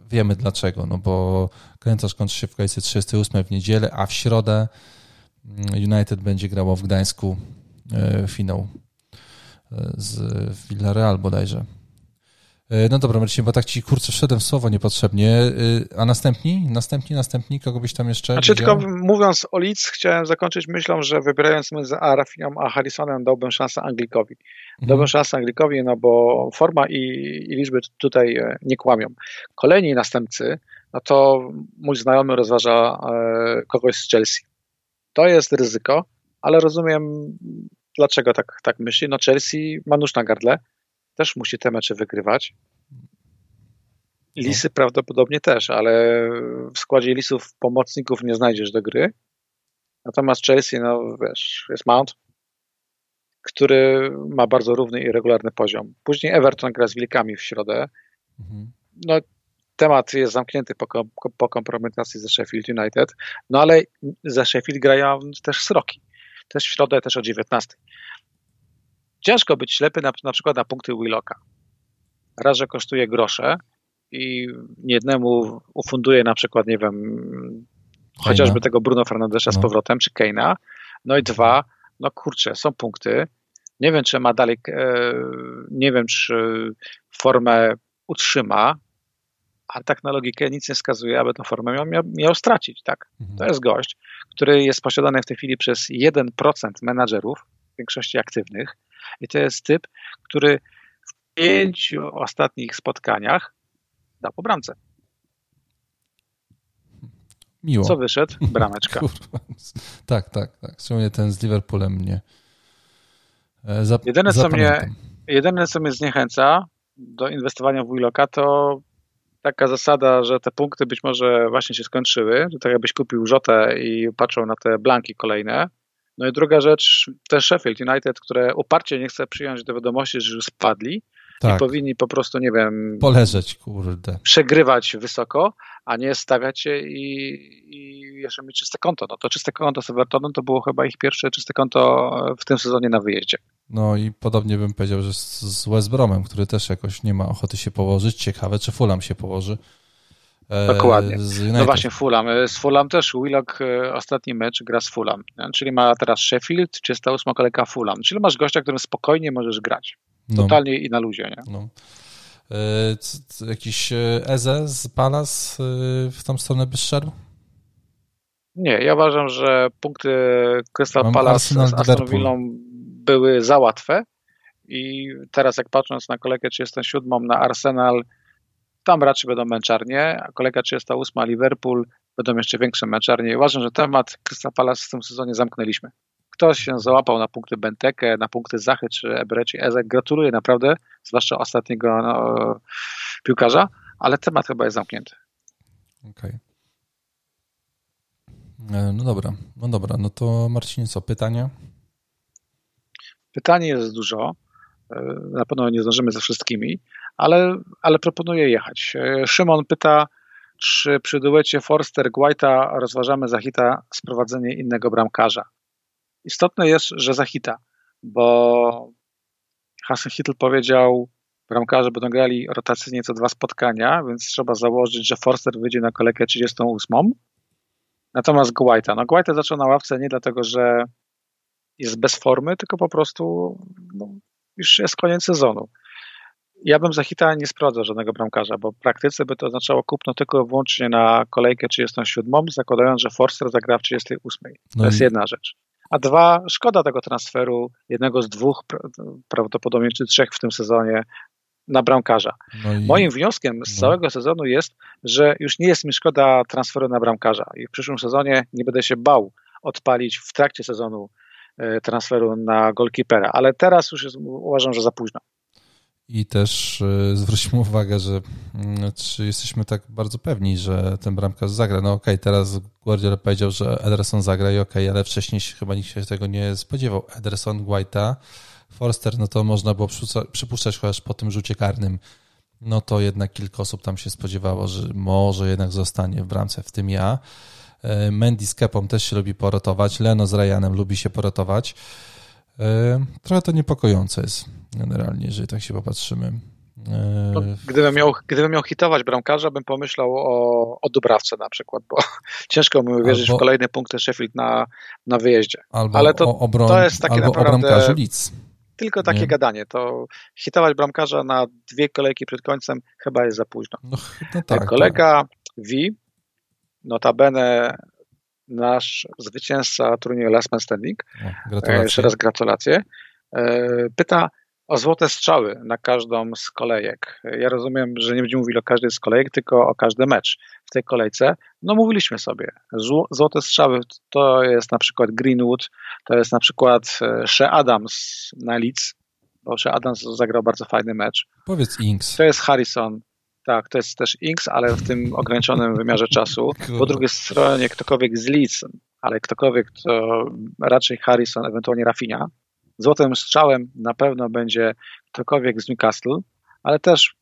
S1: wiemy dlaczego, no bo kalendarz kończy się w kolejce 38 w niedzielę, a w środę mm, United będzie grało w Gdańsku e, finał e, z Villarreal bodajże. E, no dobra, Marcin, bo tak ci kurczę wszedłem w słowo niepotrzebnie. A następni? Następni, następni? Kogo byś tam jeszcze
S2: Znaczy widział? tylko mówiąc o Leeds, chciałem zakończyć myślą, że wybierając między Arafią a Harrisonem dałbym szansę Anglikowi. Mhm. Dałbym szansę Anglikowi, no bo forma i, i liczby tutaj e, nie kłamią. Kolejni następcy, no to mój znajomy rozważa kogoś z Chelsea. To jest ryzyko, ale rozumiem dlaczego tak, tak myśli. No Chelsea ma nóż na gardle, też musi te mecze wygrywać. Lisy no. prawdopodobnie też, ale w składzie Lisów pomocników nie znajdziesz do gry. Natomiast Chelsea, no wiesz, jest Mount, który ma bardzo równy i regularny poziom. Później Everton gra z Wilkami w środę. Mhm. No, temat jest zamknięty po, po kompromitacji ze Sheffield United, no ale za Sheffield grają też Sroki. Też w środę, też o 19 ciężko być ślepy na, na przykład na punkty Willocka. Raz, że kosztuje grosze i niejednemu ufunduje na przykład, nie wiem, chociażby tego Bruno Fernandesza no. z powrotem, czy Keina. No i dwa, no kurczę, są punkty. Nie wiem, czy ma dalej, nie wiem, czy formę utrzyma, ale tak na logikę nic nie wskazuje, aby tę formę miał, miał, miał stracić. Tak? Mhm. To jest gość, który jest posiadany w tej chwili przez 1% menadżerów, w większości aktywnych, i to jest typ, który w pięciu ostatnich spotkaniach dał po bramce.
S1: Miło.
S2: Co wyszedł? Brameczka. Kurwa.
S1: Tak, tak, tak. Szczególnie ten z Liverpoolem mnie
S2: e, zap jedyne, co mnie, jedyne, co mnie zniechęca do inwestowania w Willocka, to taka zasada, że te punkty być może właśnie się skończyły, to tak jakbyś kupił rzotę i patrzył na te blanki kolejne, no i druga rzecz, też Sheffield United, które uparcie nie chce przyjąć do wiadomości, że już spadli tak. i powinni po prostu, nie wiem...
S1: Poleżeć, kurde.
S2: Przegrywać wysoko, a nie stawiać się i, i jeszcze mieć czyste konto. No to czyste konto z Evertonem to było chyba ich pierwsze czyste konto w tym sezonie na wyjeździe.
S1: No i podobnie bym powiedział, że z, West Bromem, który też jakoś nie ma ochoty się położyć. Ciekawe, czy Fulham się położy.
S2: E, Dokładnie. No właśnie Fulham. E, z Fulham też Willock e, ostatni mecz gra z Fulham, czyli ma teraz Sheffield, 38 kolejka Fulham. Czyli masz gościa, którym spokojnie możesz grać. No. Totalnie no. i na luzie. Nie? No.
S1: C, jakiś Eze z Palace w tą stronę by szedł?
S2: Nie, ja uważam, że punkty Crystal Palace z Aston Villą były za łatwe i teraz jak patrząc na kolejkę 37 na Arsenal tam raczej będą męczarnie, a kolega 38 Liverpool będą jeszcze większe męczarnie. Uważam, że temat Crystal Palace w tym sezonie zamknęliśmy. Ktoś się załapał na punkty Benteke, na punkty Zachy czy Ebreci Ezek. Gratuluję naprawdę, zwłaszcza ostatniego no, piłkarza, ale temat chyba jest zamknięty.
S1: Okej. Okay. No dobra, no dobra, no to Marcin, co, pytania?
S2: Pytanie jest dużo. E, na pewno nie zdążymy ze wszystkimi, ale, ale proponuję jechać. E, Szymon pyta, czy przy duecie Forster Guaita rozważamy za hita sprowadzenie innego bramkarza. Istotne jest, że za hita, bo Hasan Hitl powiedział, bramkarze będą grali rotacyjnie co dwa spotkania, więc trzeba założyć, że Forster wyjdzie na kolejkę 38. Natomiast Guaita, no Guaita zaczął na ławce nie dlatego, że jest bez formy, tylko po prostu no, już jest koniec sezonu. Ja bym za hita nie sprawdzał żadnego bramkarza, bo w praktyce by to oznaczało kupno tylko wyłącznie na kolejkę 37, zakładając, że Forster zagra w 38. No to jest jedna rzecz. A dwa, szkoda tego transferu, jednego z dwóch, prawdopodobnie czy trzech w tym sezonie, na bramkarza. No i... Moim wnioskiem z no. całego sezonu jest, że już nie jest mi szkoda transferu na bramkarza i w przyszłym sezonie nie będę się bał odpalić w trakcie sezonu e, transferu na golkipera, ale teraz już jest, uważam, że za późno.
S1: I też y, zwróćmy uwagę, że mm, czy jesteśmy tak bardzo pewni, że ten bramkarz zagra. No okej, okay, teraz Guardiola powiedział, że Ederson zagra i okej, okay, ale wcześniej chyba nikt się tego nie spodziewał. Ederson, Guaita, Forster, no to można było przypuszczać chociaż po tym rzucie karnym, no to jednak kilka osób tam się spodziewało, że może jednak zostanie w bramce, w tym ja. E, Mendy z Kepą też się lubi porotować, Leno z Ryanem lubi się porotować. E, trochę to niepokojące jest generalnie, jeżeli tak się popatrzymy.
S2: E, no, gdybym, miał, gdybym miał hitować bramkarza, bym pomyślał o, o Dubrawce na przykład, bo ciężko mi uwierzyć albo, w kolejne punkty Sheffield na, na wyjeździe.
S1: Albo Ale to, obron, to jest takie albo naprawdę... o Leeds.
S2: tylko takie
S1: Nie.
S2: gadanie. To hitować bramkarza na dwie kolejki przed końcem chyba jest za późno.
S1: No, no tak.
S2: Kolega V, notabene nasz zwycięzca turnieju Last Man Standing.
S1: O,
S2: e,
S1: gratulacje.
S2: jeszcze raz gratulacje, e, pyta o złote strzały na każdą z kolejek. Ja rozumiem, że nie będziemy mówili o każdej z kolejek, tylko o każdy mecz w tej kolejce. No mówiliśmy sobie, zło- złote strzały to jest na przykład Greenwood, to jest na przykład e, Shea Adams na Leeds, bo Shea Adams zagrał bardzo fajny mecz.
S1: Powiedz Inks.
S2: To jest Harrison. Tak, to jest też Inks, ale w tym ograniczonym wymiarze czasu. Po drugiej stronie ktokolwiek z Leeds, ale ktokolwiek to raczej Harrison, ewentualnie Rafinha. Złotym strzałem na pewno będzie ktokolwiek z Newcastle, ale też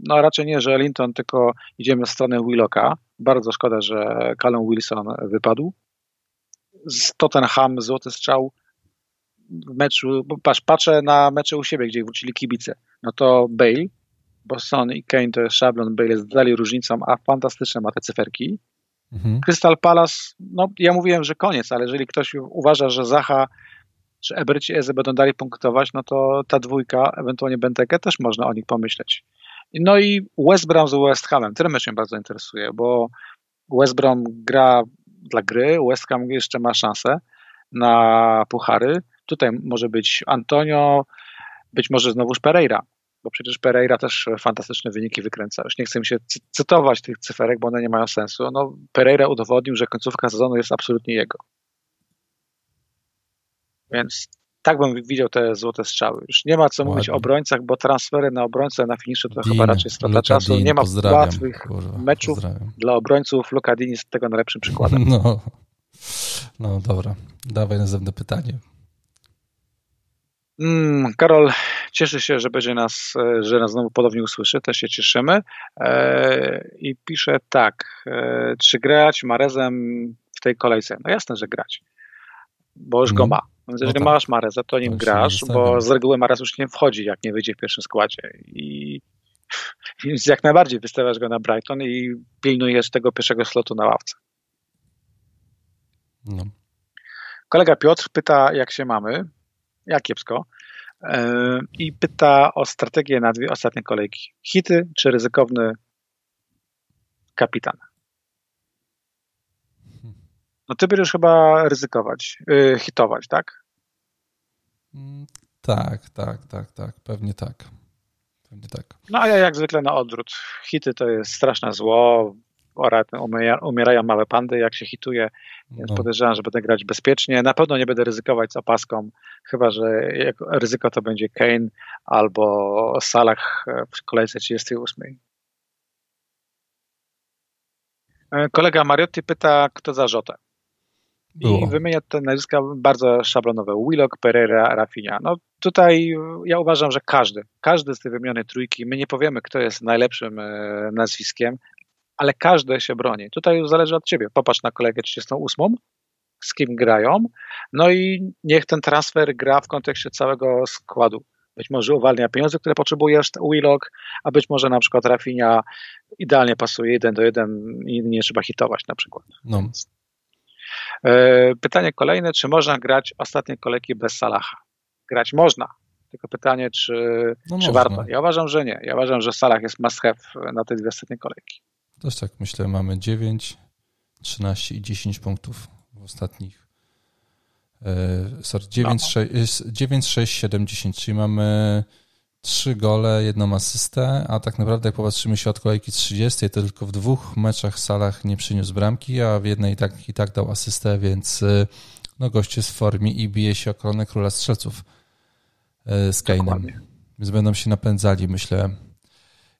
S2: no raczej nie, że Linton, tylko idziemy w stronę Willocka. Bardzo szkoda, że Callum Wilson wypadł. Z Tottenham złoty strzał w meczu, patrz, patrzę na mecze u siebie, gdzie wrócili kibice. No to Bale, bo Son i Kane to jest szablon, Bale jest dalej różnicą, a fantastyczne ma te cyferki.
S1: Mhm.
S2: Crystal Palace, no ja mówiłem, że koniec, ale jeżeli ktoś uważa, że Zaha czy Eberci Eze będą dalej punktować, no to ta dwójka, ewentualnie Benteke, też można o nich pomyśleć. No i West Brom z West Hamem, ten mecz mnie bardzo interesuje, bo West Brom gra dla gry, West Ham jeszcze ma szansę na puchary. Tutaj może być Antonio, być może znowuż Pereira, bo przecież Pereira też fantastyczne wyniki wykręca. Już nie chcę mi się cy- cytować tych cyferek, bo one nie mają sensu. No, Pereira udowodnił, że końcówka sezonu jest absolutnie jego. Więc tak bym widział te złote strzały. Już nie ma co mówić
S1: Ładnie.
S2: o obrońcach, bo transfery na obrońcę na finiszu to
S1: Dean,
S2: chyba raczej strata czasu.
S1: Dean,
S2: nie ma łatwych
S1: kurwa,
S2: meczów dla obrońców. Luka Dean jest tego najlepszym przykładem.
S1: No. no dobra, dawaj następne pytanie.
S2: Mm, Karol cieszy się, że będzie nas, e, że nas znowu podobnie usłyszy, też się cieszymy. E, I pisze tak, e, czy grać Marezem w tej kolejce? No jasne, że grać, bo już go
S1: No.
S2: ma. Więc jeżeli
S1: tak.
S2: masz Mareza, to nim
S1: To
S2: grasz, bo z reguły Marez już nie wchodzi, jak nie wyjdzie w pierwszym składzie. I więc jak najbardziej wystawiasz go na Brighton i pilnujesz tego pierwszego slotu na ławce.
S1: No.
S2: Kolega Piotr pyta, jak się mamy, jak kiepsko, i pyta o strategię na dwie ostatnie kolejki. Hity czy ryzykowny kapitan? No ty będziesz chyba ryzykować, y, hitować, tak?
S1: Mm, Tak, tak, tak, tak, pewnie tak. Pewnie tak.
S2: No a ja jak zwykle na odwrót. Hity to jest straszne zło, ora- umiera- umierają małe pandy, jak się hituje, więc
S1: No,
S2: podejrzewam, że będę grać bezpiecznie. Na pewno nie będę ryzykować z opaską, chyba że ryzyko to będzie Kane albo Salah w kolejce 38. E, Kolega Mariotti pyta, kto za Rzotę. I
S1: było.
S2: wymienia te nazwiska bardzo szablonowe. Willock, Pereira, Rafinha. No tutaj ja uważam, że każdy, każdy z tej wymienionej trójki, my nie powiemy, kto jest najlepszym e, nazwiskiem, ale każdy się broni. Tutaj już zależy od ciebie. Popatrz na kolegę 38, z kim grają, no i niech ten transfer gra w kontekście całego składu. Być może uwalnia pieniądze, które potrzebujesz, Willock, a być może na przykład Rafinha idealnie pasuje jeden do jeden i nie trzeba hitować na przykład.
S1: No,
S2: E, Pytanie kolejne, czy można grać ostatnie kolejki bez Salaha? Grać można, tylko pytanie, czy,
S1: no
S2: czy
S1: można.
S2: warto? Ja uważam, że nie. Ja uważam, że Salah jest must have na te dwie ostatnie kolejki.
S1: Też tak myślę, mamy 9, 13 i 10 punktów w ostatnich. e, Sorry, 9,
S2: No.
S1: 6, 9, 6, 7, 10, czyli mamy 3 gole, jedną asystę, a tak naprawdę jak popatrzymy się od kolejki 30, to tylko w dwóch meczach Salah nie przyniósł bramki, a w jednej i tak, i tak dał asystę, więc e, no gość jest w formie i bije się o koronę króla strzelców e, z.
S2: Dokładnie.
S1: Więc będą się napędzali, myślę.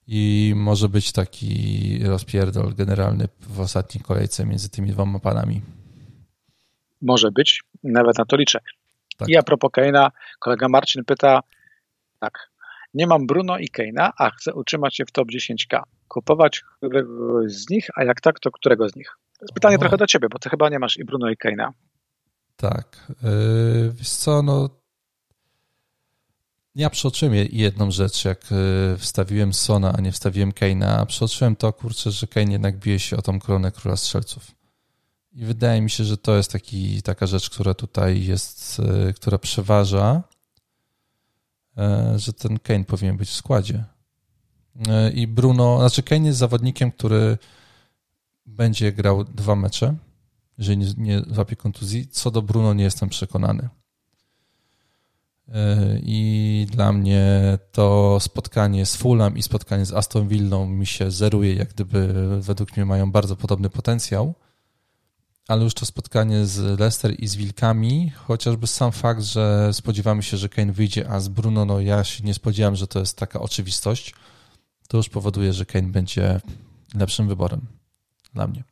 S1: I może być taki rozpierdol generalny w ostatniej kolejce między tymi dwoma panami.
S2: Może być, nawet na to liczę.
S1: Tak.
S2: I a propos Kane'a, kolega Marcin pyta tak, nie mam Bruno i Kane'a, a chcę utrzymać się w top 10k. Kupować któregoś z nich, a jak tak, to którego z nich? To jest pytanie
S1: O.
S2: trochę do ciebie, bo ty chyba nie masz i Bruno i Kane'a.
S1: Tak. Yy, wiesz co, no ja przeoczyłem je- jedną rzecz, jak yy, wstawiłem Sona, a nie wstawiłem Kane'a, a przeoczyłem to, kurczę, że Kane jednak bije się o tą koronę króla strzelców. I wydaje mi się, że to jest taki, taka rzecz, która tutaj jest, yy, która przeważa. e, że ten Kane powinien być w składzie. E, I Bruno, znaczy Kane jest zawodnikiem, który będzie grał dwa mecze, jeżeli nie, nie złapie kontuzji. Co do Bruno nie jestem przekonany. I dla mnie to spotkanie z Fulham i spotkanie z Aston Villą mi się zeruje, jak gdyby według mnie mają bardzo podobny potencjał ale już to spotkanie z Leicester i z Wilkami, chociażby sam fakt, że spodziewamy się, że Kane wyjdzie, a z Bruno, no ja się nie spodziewałem, że to jest taka oczywistość, to już powoduje, że Kane będzie lepszym wyborem dla mnie.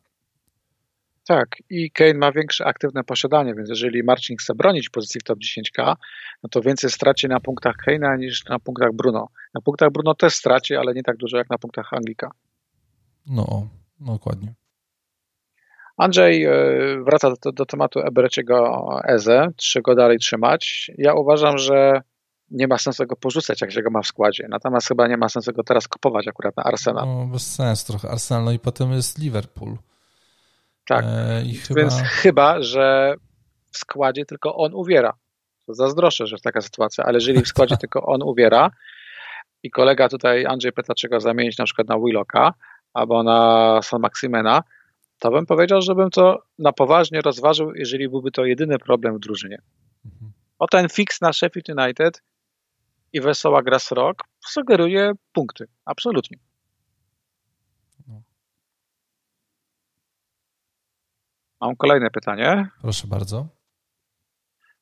S2: Tak, i Kane ma większe aktywne posiadanie, więc jeżeli Marcin chce bronić pozycji w top 10k, no to więcej straci na punktach Kane'a niż na punktach Bruno. Na punktach Bruno też straci, ale nie tak dużo jak na punktach Anglika.
S1: No, no dokładnie.
S2: Andrzej e, wraca do, do tematu Ebereciego Eze, czy go dalej trzymać. Ja uważam, że nie ma sensu go porzucać, jak się go ma w składzie. Natomiast chyba nie ma sensu go teraz kupować akurat na Arsenal.
S1: No, bez sensu trochę. Arsenal, no i potem jest Liverpool.
S2: Tak, e, chyba... więc chyba, że w składzie tylko on uwiera. To zazdroszczę, że taka sytuacja, ale jeżeli w składzie tylko on uwiera i kolega tutaj, Andrzej pyta, zamienić na przykład na Willocka albo na San Maximena, to bym powiedział, żebym to na poważnie rozważył, jeżeli byłby to jedyny problem w drużynie. Mhm. O ten fix na Sheffield United i wesoła gra rok sugeruje punkty. Absolutnie. Mam kolejne pytanie.
S1: Proszę bardzo.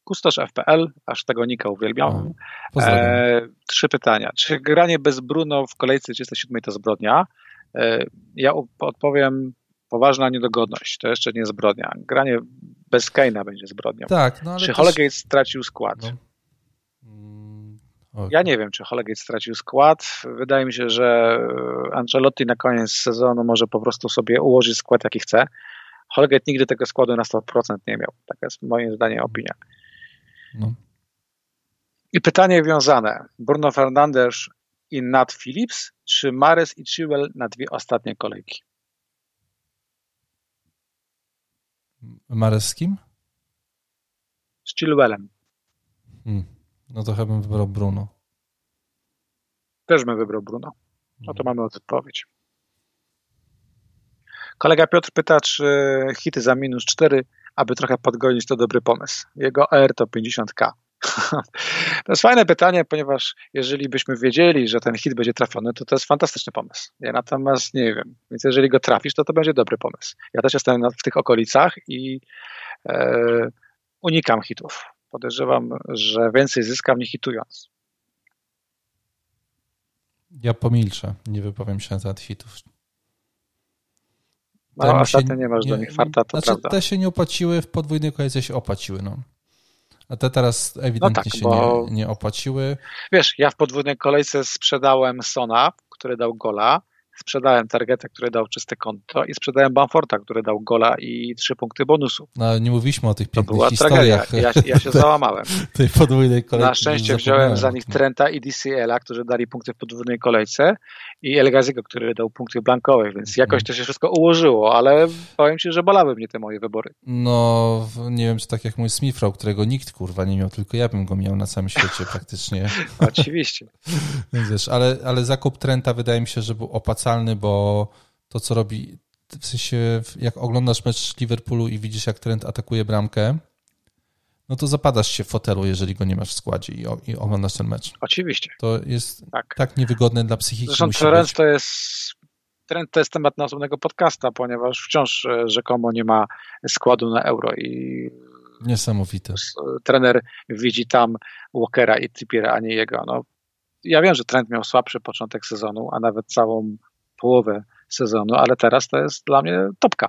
S2: Kustosz FPL, aż tego nika uwielbiam. E, trzy pytania. Czy granie bez Bruno w kolejce 37 to zbrodnia? E, ja odpowiem poważna niedogodność, to jeszcze nie zbrodnia. Granie bez Kane'a będzie zbrodnią.
S1: Tak, no ale
S2: Czy
S1: też...
S2: Stracił skład? No. Okay. Ja nie wiem, czy Holgate stracił skład. Wydaje mi się, że Ancelotti na koniec sezonu może po prostu sobie ułożyć skład, jaki chce. Holgate nigdy tego składu na 100% nie miał. Taka jest moim zdaniem opinia. No. I pytanie wiązane. Bruno Fernandes i Nat Phillips, czy Mares i Chilwell na dwie ostatnie kolejki?
S1: Mares z kim?
S2: Z Chilwellem.
S1: Hmm. No to chyba bym wybrał Bruno.
S2: Też bym wybrał Bruno. No to hmm. mamy odpowiedź. Kolega Piotr pyta, czy hity za minus 4, aby trochę podgonić, to dobry pomysł. Jego R to 50k. To jest fajne pytanie, ponieważ jeżeli byśmy wiedzieli, że ten hit będzie trafiony, to to jest fantastyczny pomysł. Ja natomiast nie wiem. Więc jeżeli go trafisz, to to będzie dobry pomysł. Ja też jestem w tych okolicach i e, unikam hitów. Podejrzewam, że więcej zyskam nie hitując.
S1: Ja pomilczę, nie wypowiem się na temat hitów.
S2: No, ostatnio nie masz nie, do nich farta, to
S1: znaczy,
S2: prawda.
S1: Te się nie opłaciły, w podwójnej kolejce się opłaciły. No. A te teraz ewidentnie no tak, się bo... nie, nie opłaciły.
S2: Wiesz, ja w podwójnej kolejce sprzedałem Sona, który dał gola, sprzedałem Targetę, który dał czyste konto i sprzedałem Bamforta, który dał gola i trzy punkty bonusu.
S1: No, nie mówiliśmy o tych pięknych to była historiach.
S2: Tragedia. Ja, ja się załamałem.
S1: tej podwójnej kolejce.
S2: Na szczęście wziąłem za nich Trenta i DCL-a, którzy dali punkty w podwójnej kolejce i El Gaziego, który dał punkty blankowe, więc jakoś to się wszystko ułożyło, ale powiem ci, że bolały mnie te moje wybory.
S1: No, nie wiem, czy tak jak mój Smithrow, którego nikt kurwa nie miał, tylko ja bym go miał na całym świecie praktycznie.
S2: Oczywiście.
S1: Wiesz, ale, ale zakup Trenta wydaje mi się, że był opłacalny, bo to, co robi, w sensie jak oglądasz mecz Liverpoolu i widzisz, jak Trent atakuje bramkę, no to zapadasz się w fotelu, jeżeli go nie masz w składzie i, i oglądasz ten mecz.
S2: Oczywiście.
S1: To jest tak, tak niewygodne dla psychiki.
S2: Zresztą trend to jest trend to jest temat na osobnego podcasta, ponieważ wciąż e, rzekomo nie ma składu na euro i
S1: Niesamowite.
S2: Trener widzi tam Walkera i Trippiera, a nie jego. No, ja wiem, że trend miał słabszy początek sezonu, a nawet całą połowę sezonu, ale teraz to jest dla mnie topka.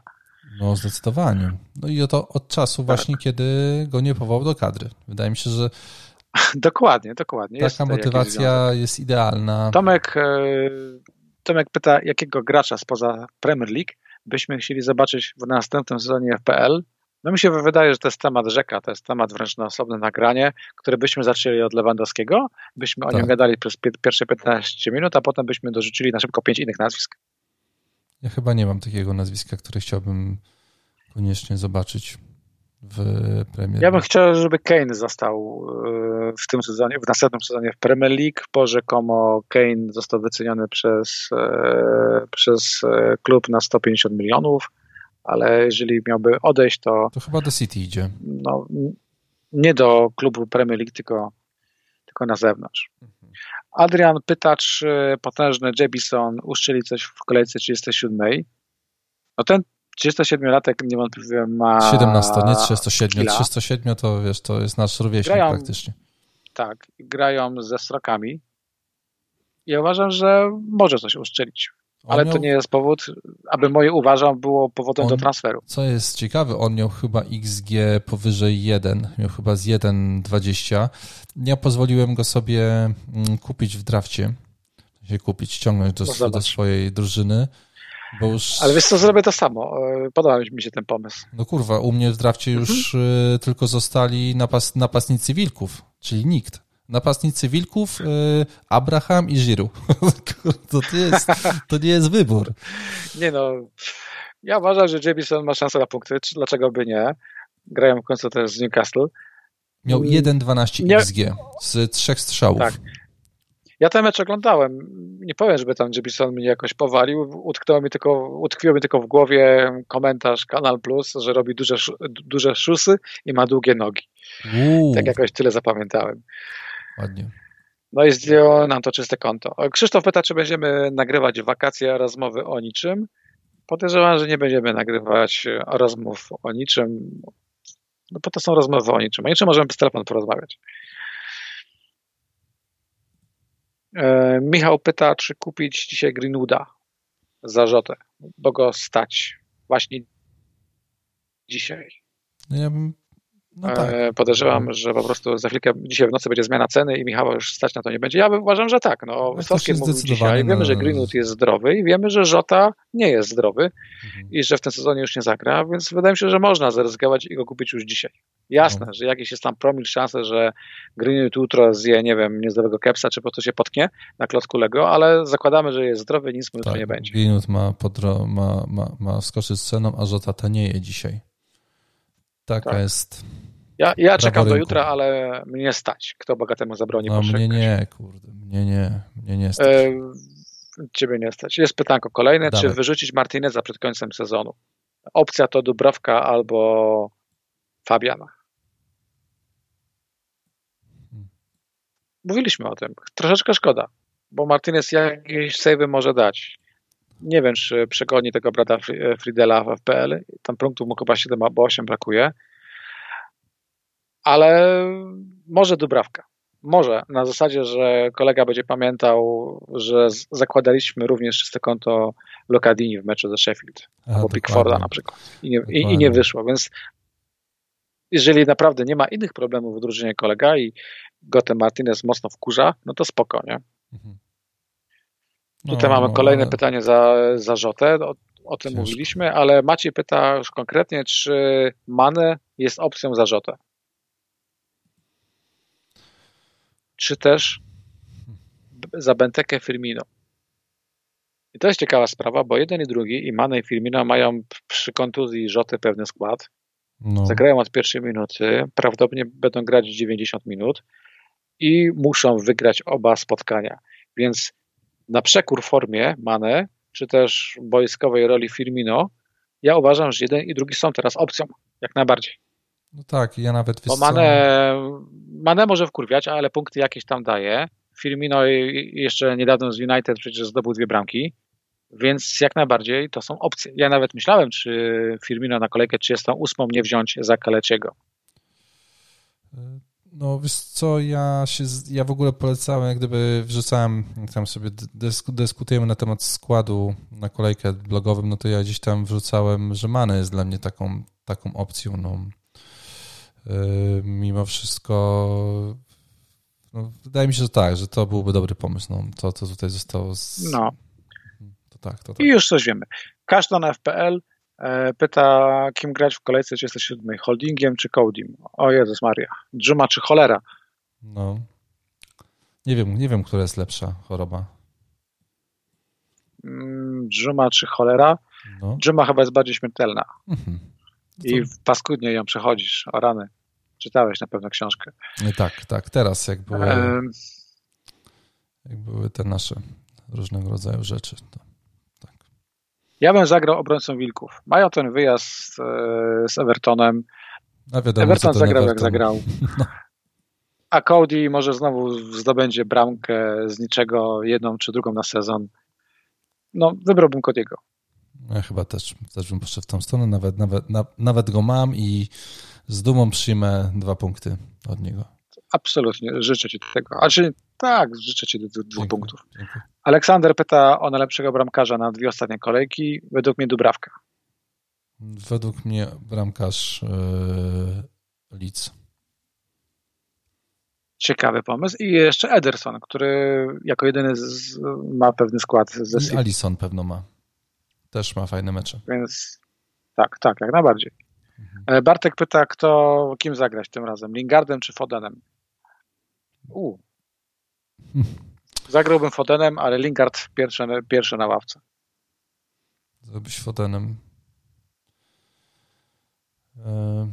S1: No, zdecydowanie. No i to od czasu właśnie, tak. kiedy go nie powołał do kadry. Wydaje mi się, że
S2: dokładnie, dokładnie.
S1: Taka motywacja jest idealna.
S2: Tomek, e, Tomek pyta, jakiego gracza spoza Premier League byśmy chcieli zobaczyć w następnym sezonie FPL. No mi się wydaje, że to jest temat rzeka, to jest temat wręcz na osobne nagranie, które byśmy zaczęli od Lewandowskiego, byśmy tak. o nim gadali przez pierwsze 15 minut, a potem byśmy dorzucili na szybko pięć innych nazwisk.
S1: Ja chyba nie mam takiego nazwiska, które chciałbym koniecznie zobaczyć. w Premier
S2: Ja bym chciał, żeby Kane został e, w tym sezonie, w następnym sezonie w Premier League, bo rzekomo Kane został wyceniony przez, e, przez e, klub na 150 milionów, ale jeżeli miałby odejść, to...
S1: To chyba do City idzie.
S2: No, nie do klubu Premier League, tylko, tylko na zewnątrz. Adrian pyta, czy potężny Jebison uszczyli coś w kolejce 37. No ten 37-latek niewątpliwie ma.
S1: 17, nie 37. 37 to wiesz, to jest nasz rówieśnik grają, praktycznie.
S2: Tak, grają ze strokami. Ja uważam, że może coś uszczelić. Ale miał... to nie jest powód, aby moje uważam było powodem on, do transferu.
S1: Co jest ciekawe, on miał chyba XG powyżej 1, miał chyba z 1,20. Ja pozwoliłem go sobie mm, kupić w drafcie, się kupić, ściągnąć do, do swojej drużyny. Już...
S2: Ale wiesz co, zrobię to samo. E, podoba mi się ten pomysł.
S1: No kurwa, u mnie w drafcie już mhm. tylko zostali napas, napastnicy wilków, czyli nikt. Napastnicy wilków, y, Abraham i Giroud. to, nie jest, to nie jest wybór.
S2: Nie no, ja uważam, że Jamison ma szansę na punkty, dlaczego by nie. Grają w końcu też z Newcastle.
S1: Miał 1,12 mm, XG z trzech strzałów. Tak.
S2: Ja ten mecz oglądałem. Nie powiem, żeby tam Jebison mnie jakoś powalił. Utknął mi tylko, utkwiło mi tylko w głowie komentarz Kanal Plus, że robi duże, duże szusy i ma długie nogi. Uuu. Tak jakoś tyle zapamiętałem.
S1: Ładnie.
S2: No i zdjęło nam to czyste konto. Krzysztof pyta, czy będziemy nagrywać wakacje rozmowy o niczym. Podejrzewam, że nie będziemy nagrywać rozmów o niczym, no bo to są rozmowy o niczym. O niczym możemy przez telefon porozmawiać. E, Michał pyta, czy kupić dzisiaj Greenwooda za Rzotę, bo go stać właśnie dzisiaj.
S1: No ja bym
S2: no e, tak. Podejrzewam, no. że po prostu za chwilkę, dzisiaj w nocy będzie zmiana ceny i Michała już stać na to nie będzie. Ja uważam, że tak. No, Wysocki mówił dzisiaj, wiemy, że Greenwood jest zdrowy i wiemy, że Żota nie jest zdrowy mhm. i że w tym sezonie już nie zagra, więc wydaje mi się, że można zaryzykować i go kupić już dzisiaj. Jasne, no. że jakiś jest tam promil szansy, że Greenwood jutro zje, nie wiem, niezdrowego kepsa, czy po prostu się potknie na klocku Lego, ale zakładamy, że jest zdrowy, nic mu jutro tak, nie będzie.
S1: Greenwood ma, podro, ma, ma, ma wskoczyć z ceną, a Żota tanieje dzisiaj. Taka tak. jest
S2: ja, ja czekam do jutra, ale mnie stać. Kto bogatemu zabroni
S1: No mnie nie, kurde, mnie nie, mnie nie stać. E,
S2: ciebie nie stać. Jest pytanko kolejne, Dawaj. czy wyrzucić Martineza przed końcem sezonu? Opcja to Dubrowka albo Fabiana. Hmm. Mówiliśmy o tym. Troszeczkę szkoda, bo Martinez jakieś savey może dać. Nie wiem, czy przegoni tego brata Friedela w FPL. Tam punktów mu chyba 7 albo 8 brakuje ale może Dubrawka. Może, na zasadzie, że kolega będzie pamiętał, że zakładaliśmy również czyste konto Lokadini w meczu ze Sheffield, A, albo Pickforda na przykład I nie, i, i nie wyszło, więc jeżeli naprawdę nie ma innych problemów w drużynie kolega i Gotem Martinez mocno wkurza, no to spoko, nie? Mhm. No, Tutaj mamy no, kolejne ale... pytanie za, za Rzotę, o, o tym Ciężko. mówiliśmy, ale Maciej pyta już konkretnie, czy Mane jest opcją za Rzotę. czy też za Bentekę Firmino. I to jest ciekawa sprawa, bo jeden i drugi, i Mane i Firmino mają przy kontuzji Rzoty pewny skład. No. Zagrają od pierwszej minuty, prawdopodobnie będą grać 90 minut i muszą wygrać oba spotkania. Więc na przekór formie Mane, czy też boiskowej roli Firmino, ja uważam, że jeden i drugi są teraz opcją, jak najbardziej.
S1: No tak, ja nawet...
S2: Bo Mane, Mane może wkurwiać, ale punkty jakieś tam daje. Firmino jeszcze niedawno z United przecież zdobył dwie bramki, więc jak najbardziej to są opcje. Ja nawet myślałem, czy Firmino na kolejkę 38 nie wziąć za Kaleciego.
S1: No wiesz co, ja się, ja w ogóle polecałem, jak gdyby wrzucałem, tam sobie dysk, dyskutujemy na temat składu na kolejkę blogowym, no to ja gdzieś tam wrzucałem, że Mane jest dla mnie taką, taką opcją, no Y, mimo wszystko no, wydaje mi się, że tak, że to byłby dobry pomysł. No, to, co tutaj zostało. Z...
S2: No.
S1: To tak, to
S2: tak. I już coś wiemy. Każdy FPL pyta, kim grać w kolejce 37. Holdingiem czy Codim? O Jezus Maria. Dżuma czy cholera?
S1: No. Nie wiem, nie wiem, która jest lepsza choroba.
S2: Mm, Dżuma czy cholera? No. Dżuma chyba jest bardziej śmiertelna. Mhm. I paskudnie ją przechodzisz, o rany. Czytałeś na pewno książkę.
S1: Tak, tak. Teraz jak były, jak były te nasze różnego rodzaju rzeczy. To.
S2: Ja bym zagrał obrońcą Wilków. Mają ten wyjazd e, z Evertonem.
S1: No wiadomo,
S2: Everton zagrał Everton. jak zagrał. No. A Cody może znowu zdobędzie bramkę z niczego, jedną czy drugą na sezon. No, wybrałbym Cody'ego.
S1: Ja chyba też, też bym poszedł w tą stronę, nawet, nawet, na, nawet go mam i z dumą przyjmę dwa punkty od niego.
S2: Absolutnie, życzę Ci tego. A czy tak, życzę Ci dwóch punktów. Dziękuję. Aleksander pyta o najlepszego bramkarza na dwie ostatnie kolejki. Według mnie Dubrawka.
S1: Według mnie bramkarz yy, Leeds.
S2: Ciekawy pomysł. I jeszcze Ederson, który jako jedyny z, ma pewny skład ze
S1: I Alison pewno ma. Też ma fajne mecze.
S2: Więc tak, tak, jak najbardziej. Mhm. E, Bartek pyta, kto, kim zagrać tym razem? Lingardem czy Fodenem? U. Zagrałbym Fodenem, ale Lingard pierwszy, pierwszy na ławce.
S1: Zrobić Fodenem. E,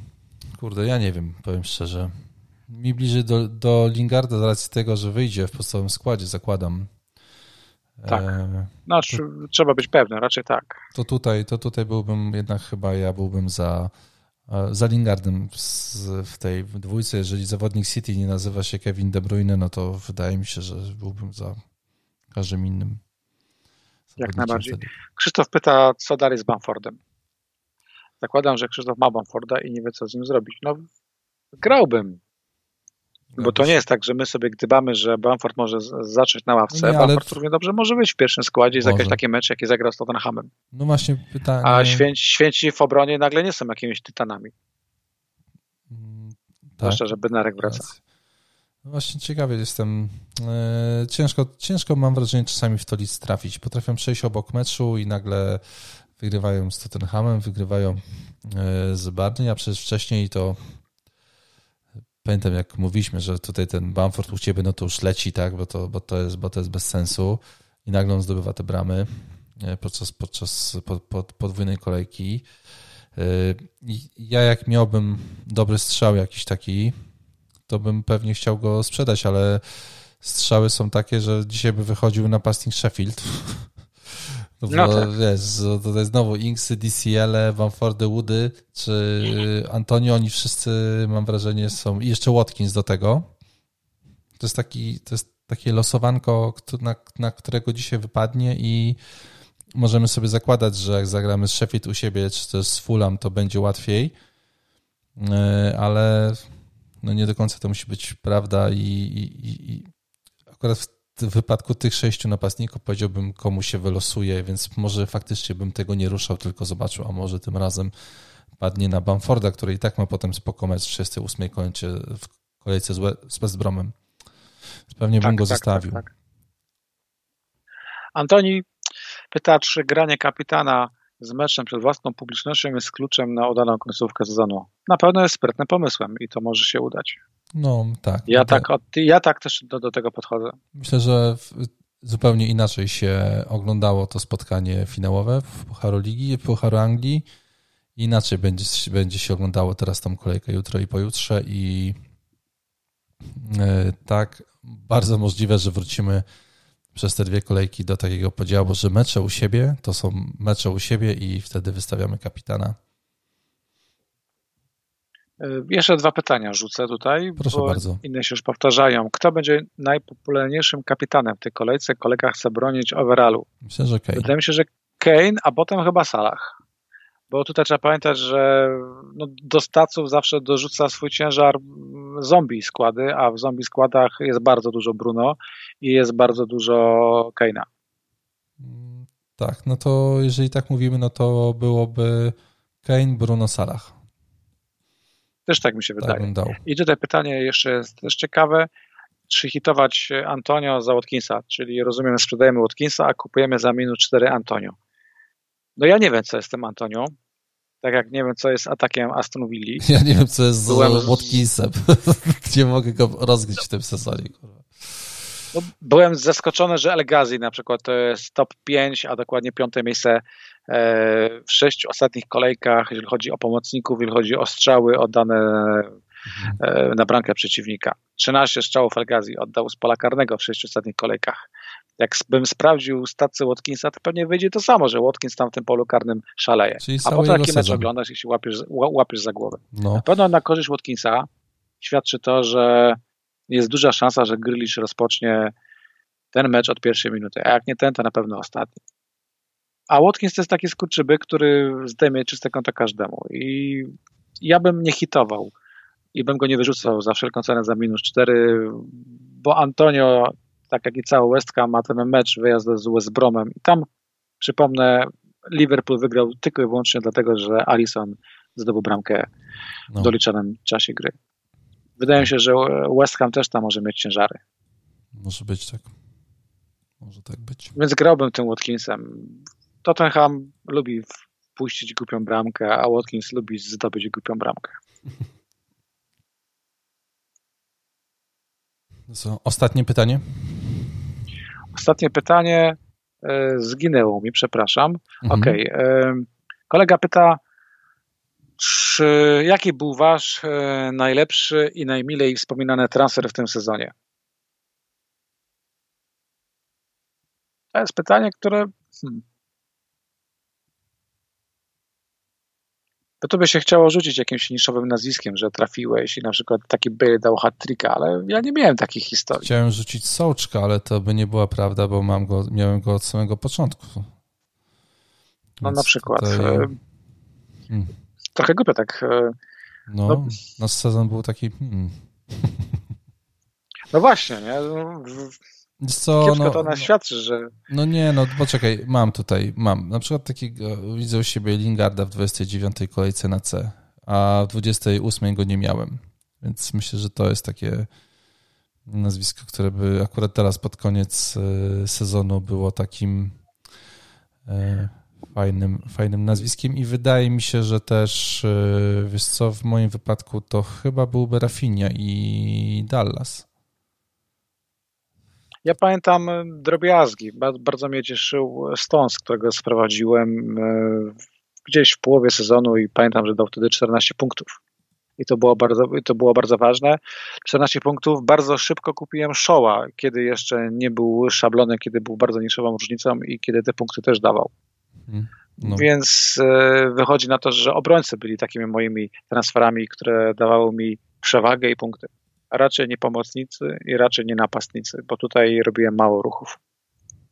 S1: kurde, ja nie wiem, powiem szczerze. Mi bliżej do, do Lingarda z racji tego, że wyjdzie w podstawowym składzie, zakładam.
S2: Tak. E, no, to, trzeba być pewny, raczej tak.
S1: To tutaj, to tutaj byłbym jednak chyba ja byłbym za, za Lingardem w tej dwójce. Jeżeli zawodnik City nie nazywa się Kevin De Bruyne, no to wydaje mi się, że byłbym za każdym innym.
S2: Jak najbardziej. Wtedy. Krzysztof pyta, co dalej z Bamfordem. Zakładam, że Krzysztof ma Bamforda i nie wie, co z nim zrobić. No, grałbym. Bo to nie jest tak, że my sobie gdybamy, że Bamford może zacząć na ławce. Nie, Bamford równie dobrze może być w pierwszym składzie i zagrać taki mecz, jaki zagrał z Tottenhamem.
S1: No właśnie pytanie...
S2: A święci, święci w obronie nagle nie są jakimiś tytanami. Mm, tak. Zwłaszcza, że Bednarek wraca.
S1: No właśnie ciekawy jestem. E, ciężko, ciężko mam wrażenie czasami w to list trafić. Potrafią przejść obok meczu i nagle wygrywają z Tottenhamem, wygrywają e, z Barney, a przecież wcześniej to pamiętam jak mówiliśmy, że tutaj ten Bamford u ciebie no to już leci, tak, bo to, bo to, jest, bo to jest bez sensu. I nagle on zdobywa te bramy podczas, podczas pod, pod, podwójnej kolejki. E, ja jak miałbym dobry strzał jakiś taki, to bym pewnie chciał go sprzedać, ale strzały są takie, że dzisiaj by wychodził napastnik Sheffield No, no tak. wiesz, tutaj znowu Inksy, DCL, Vanfordy, Woody, czy Antonio, oni wszyscy, mam wrażenie, są, i jeszcze Watkins do tego. To jest taki, to jest takie losowanko, na, na którego dzisiaj wypadnie i możemy sobie zakładać, że jak zagramy z Sheffield u siebie, czy też z Fulham, to będzie łatwiej, e, ale no nie do końca to musi być prawda i, i, i akurat w wypadku tych sześciu napastników powiedziałbym, komu się wylosuje, więc może faktycznie bym tego nie ruszał, tylko zobaczył, a może tym razem padnie na Bamforda, który i tak ma potem spoko mecz w 38 kończy w kolejce z West Bromem. Pewnie tak, bym go tak, zostawił. Tak, tak.
S2: Antoni pyta, czy granie kapitana z meczem przed własną publicznością jest kluczem na udaną końcówkę sezonu. Na pewno jest sprytnym pomysłem i to może się udać.
S1: No, tak.
S2: Ja, tak, ja tak też do, do tego podchodzę.
S1: Myślę, że zupełnie inaczej się oglądało to spotkanie finałowe w Pucharu Ligi, w Pucharu Anglii. Inaczej będzie, będzie się oglądało teraz tą kolejkę jutro i pojutrze i e, tak, bardzo możliwe, że wrócimy przez te dwie kolejki do takiego podziału, że mecze u siebie to są mecze u siebie i wtedy wystawiamy kapitana
S2: E, jeszcze dwa pytania rzucę tutaj,
S1: Proszę bo bardzo.
S2: inne się już powtarzają. Kto będzie najpopularniejszym kapitanem w tej kolejce? Kolega chce bronić overallu.
S1: Myślę, że Kane.
S2: Wydaje mi się, że Kane, a potem chyba Salah. Bo tutaj trzeba pamiętać, że no, do staców zawsze dorzuca swój ciężar zombie składy, a w zombie składach jest bardzo dużo Bruno i jest bardzo dużo Kane'a.
S1: Tak, no to jeżeli tak mówimy, no to byłoby Kane, Bruno, Salah.
S2: Też tak mi się tak wydaje. I tutaj pytanie jeszcze jest też ciekawe. Czy hitować Antonio za Watkinsa? Czyli rozumiem, sprzedajemy Watkinsa, a kupujemy za minus 4 Antonio. No ja nie wiem, co jest tym Antonio. Tak jak nie wiem, co jest atakiem Aston Villa.
S1: Ja nie wiem, co jest z Watkinsem. Gdzie mogę go rozgryźć w tym sezonie.
S2: No, byłem zaskoczony, że El Ghazi na przykład to jest top 5, a dokładnie piąte miejsce e, w sześciu ostatnich kolejkach, jeżeli chodzi o pomocników, jeżeli chodzi o strzały oddane mhm. na bramkę przeciwnika. 13 strzałów El Ghazi oddał z pola karnego w sześciu ostatnich kolejkach. Jak bym sprawdził stację Watkinsa, to pewnie wyjdzie to samo, że Watkins tam w tym polu karnym szaleje. Czyli a potem taki mecz oglądasz i się łapiesz, łapiesz za głowę. No. Na pewno na korzyść Watkinsa świadczy to, że jest duża szansa, że Grylisz rozpocznie ten mecz od pierwszej minuty, a jak nie ten, to na pewno ostatni. A Watkins to jest taki skurczybyk, który zdejmie czyste konto każdemu i ja bym nie hitował i bym go nie wyrzucał za wszelką cenę za minus 4, bo Antonio, tak jak i cały West Ham, ma ten mecz wyjazd z West Bromem i tam, przypomnę, Liverpool wygrał tylko i wyłącznie dlatego, że Alisson zdobył bramkę no. w doliczonym czasie gry. Wydaje mi się, że West Ham też tam może mieć ciężary.
S1: Może być tak. Może tak być.
S2: Więc grałbym tym Watkinsem. Tottenham lubi wpuścić głupią bramkę, a Watkins lubi zdobyć głupią bramkę.
S1: Co, ostatnie pytanie?
S2: Ostatnie pytanie e, zginęło mi, przepraszam. Mhm. Okej. Okay. E, kolega pyta, czy, jaki był wasz e, najlepszy i najmilej wspominany transfer w tym sezonie? To jest pytanie, które hmm, to by się chciało rzucić jakimś niszowym nazwiskiem, że trafiłeś i na przykład taki Bale dał hat ale ja nie miałem takich historii.
S1: Chciałem rzucić Sołczka, ale to by nie była prawda, bo mam go, miałem go od samego początku.
S2: No Więc na przykład. Tutaj... E, hmm. Trochę głupio tak. E,
S1: no, no, nasz sezon był taki... Hmm.
S2: No właśnie, nie? Co, Kiepsko no, to nas no, świadczy, że...
S1: No nie, no poczekaj, mam tutaj, mam. Na przykład takiego, widzę u siebie Lingarda w 29 kolejce na C, a w 28 go nie miałem. Więc myślę, że to jest takie nazwisko, które by akurat teraz pod koniec e, sezonu było takim e, fajnym, fajnym nazwiskiem i wydaje mi się, że też, e, wiesz co, w moim wypadku to chyba byłby Rafinha i Dallas.
S2: Ja pamiętam e, drobiazgi. Bardzo mnie cieszył Stones, którego sprowadziłem e, gdzieś w połowie sezonu i pamiętam, że dał wtedy 14 punktów. I to było bardzo, to było bardzo ważne. 14 punktów. Bardzo szybko kupiłem Showa, kiedy jeszcze nie był szablony, kiedy był bardzo niszową różnicą i kiedy te punkty też dawał. Hmm, no. Więc e, wychodzi na to, że obrońcy byli takimi moimi transferami, które dawały mi przewagę i punkty raczej nie pomocnicy i raczej nie napastnicy, bo tutaj robiłem mało ruchów.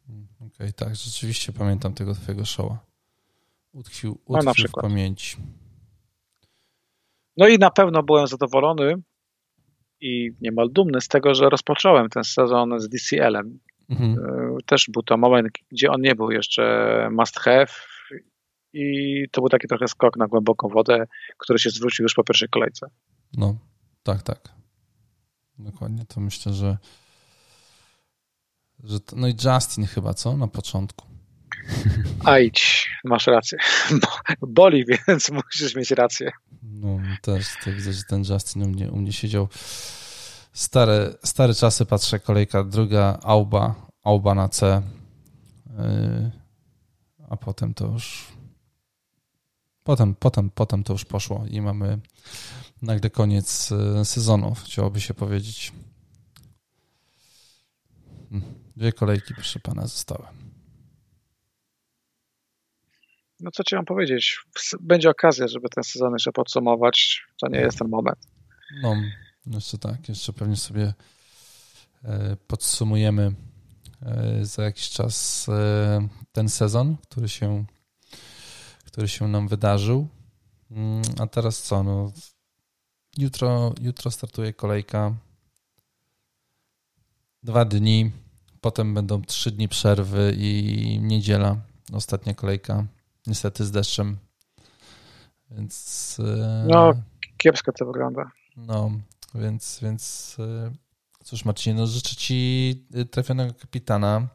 S1: Mm, okej, okay, tak, rzeczywiście pamiętam tego twojego showa. Utkwił, utkwił no, na przykład. w pamięci.
S2: No i na pewno byłem zadowolony i niemal dumny z tego, że rozpocząłem ten sezon z DCL-em. Mhm. E, też był to moment, gdzie on nie był jeszcze must have i to był taki trochę skok na głęboką wodę, który się zwrócił już po pierwszej kolejce.
S1: No, tak, tak. Dokładnie, to myślę, że, że to, no i Justin chyba, co? Na początku.
S2: A idź, masz rację. Boli, więc musisz mieć rację.
S1: No też, to widzę, że ten Justin u mnie, u mnie siedział. Stare, stare czasy, patrzę, kolejka druga, Auba, Auba na C, yy, a potem to już potem, potem, potem to już poszło i mamy nagle koniec e, sezonu, chciałoby się powiedzieć. Hmm, dwie kolejki, proszę pana, zostały.
S2: No co ci mam powiedzieć? Będzie okazja, żeby ten sezon jeszcze podsumować. To nie jest ten moment.
S1: No, jeszcze tak. Jeszcze pewnie sobie e, podsumujemy e, za jakiś czas ten sezon, który się, który się nam wydarzył. Mm, a teraz co? No, Jutro, jutro startuje kolejka. Dwa dni, potem będą trzy dni przerwy i niedziela, ostatnia kolejka. Niestety z deszczem. Więc.
S2: E, no, kiepsko to wygląda.
S1: No, więc, więc e, cóż, Marcinie, no życzę Ci trafionego kapitana e,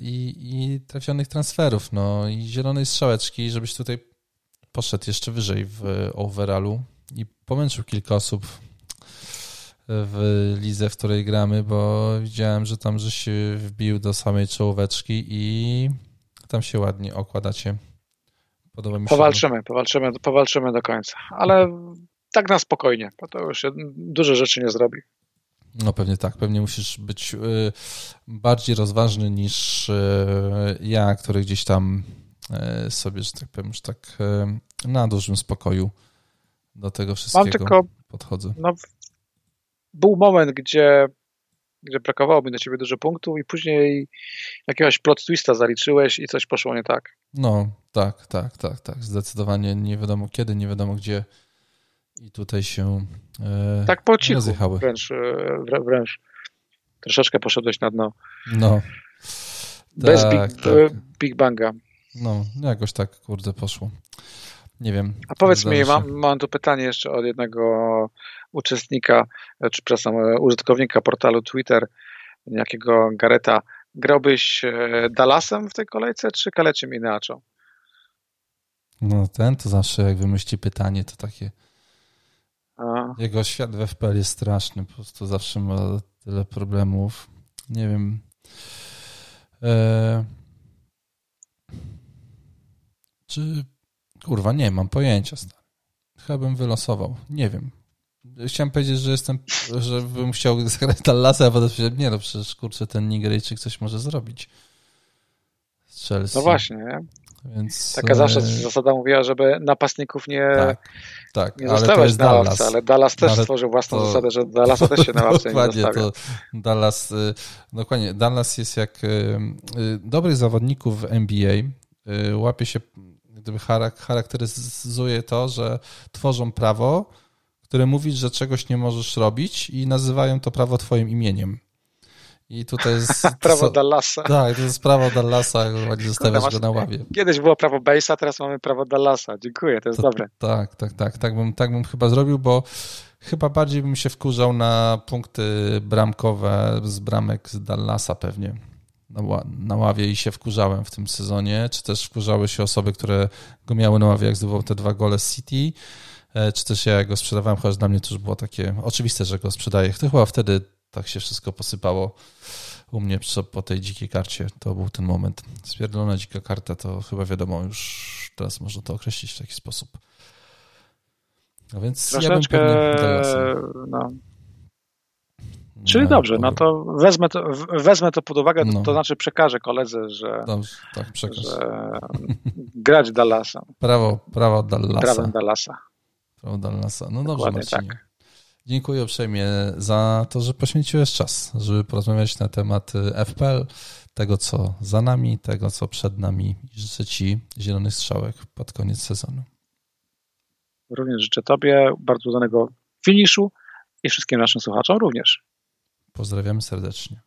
S1: i, i trafionych transferów, no i zielonej strzałeczki, żebyś tutaj poszedł jeszcze wyżej w overallu i pomęczył kilka osób w lidze, w której gramy, bo widziałem, że tam, że się wbił do samej czołóweczki i tam się ładnie okładacie. Podoba mi się.
S2: Powalczymy, powalczymy, powalczymy do końca, ale tak na spokojnie, bo to już się dużo rzeczy nie zrobi.
S1: No pewnie tak, pewnie musisz być y, bardziej rozważny niż y, ja, który gdzieś tam y, sobie, że tak powiem, już tak na dużym spokoju do tego wszystkiego Mam tylko, podchodzę. No,
S2: był moment, gdzie, gdzie brakowało mi na ciebie dużo punktów i później jakiegoś plot twista zaliczyłeś i coś poszło nie tak.
S1: No, tak, tak, tak, tak. Zdecydowanie nie wiadomo kiedy, nie wiadomo gdzie i tutaj się e,
S2: Tak po cichu rozjechały. wręcz, e, wręcz troszeczkę poszedłeś na dno.
S1: No.
S2: Bez tak, big, tak. E, big Banga.
S1: No, jakoś tak, kurde, poszło. Nie wiem.
S2: A powiedz mi, mam, mam tu pytanie jeszcze od jednego uczestnika, czy przepraszam, użytkownika portalu Twitter, jakiego Gareta. Grałbyś Dallasem w tej kolejce, czy Kaleciem Inaczą?
S1: No ten to zawsze jak wymyśli pytanie, to takie. Jego świat w FPL jest straszny, po prostu zawsze ma tyle problemów. Nie wiem. E... Czy. Kurwa, nie mam pojęcia. Chyba bym wylosował. Nie wiem. Chciałem powiedzieć, że jestem, że bym chciał zagrać Dallasa, a potem powiedziałem, nie no, przecież kurczę, ten Nigeryjczyk coś może zrobić.
S2: Z Chelsea. No właśnie, nie? Więc, Taka zawsze e, zasada mówiła, żeby napastników nie, tak, tak, nie zostawiać na Dallas. ławce, ale Dallas też ale stworzył własną to... zasadę, że Dallas też się na ławce nie zostawia. To
S1: Dallas, y, dokładnie, Dallas jest jak y, dobrych zawodników w NBA, łapie się, gdyby charakteryzuje to, że tworzą prawo, które mówi, że czegoś nie możesz robić i nazywają to prawo twoim imieniem. I tutaj jest...
S2: prawo Dallasa.
S1: Tak, to jest prawo Dallasa, ładnie zostawiasz go na ławie.
S2: Kiedyś było prawo Base'a, teraz mamy prawo Dallasa. Dziękuję, to jest to, dobre.
S1: Tak, tak, tak. Tak bym, tak bym chyba zrobił, bo chyba bardziej bym się wkurzał na punkty bramkowe z bramek z Dallasa pewnie. Na, na ławie i się wkurzałem w tym sezonie, czy też wkurzały się osoby, które go miały na ławie, jak zdobywał te dwa gole z City, e, czy też ja go sprzedawałem, chociaż dla mnie to już było takie oczywiste, że go sprzedaję. To chyba wtedy tak się wszystko posypało u mnie po tej dzikiej karcie. To był ten moment. Spierdolona dzika karta to chyba wiadomo, już teraz można to określić w taki sposób. No więc Troszeczkę, ja
S2: no. Czyli no, dobrze, no to wezmę to, wezmę to pod uwagę, no. to znaczy przekażę koledze, że, dobrze, tak, że grać Dallasa.
S1: Prawo, prawo Dallasa.
S2: Prawem Dallasa.
S1: Prawo Dallasa. No dobrze, Dokładnie Marcinie. tak. Dziękuję uprzejmie za to, że poświęciłeś czas, żeby porozmawiać na temat FPL, tego co za nami, tego co przed nami życzę Ci zielonych strzałek pod koniec sezonu.
S2: Również życzę Tobie bardzo udanego finiszu i wszystkim naszym słuchaczom również.
S1: Pozdrawiamy serdecznie.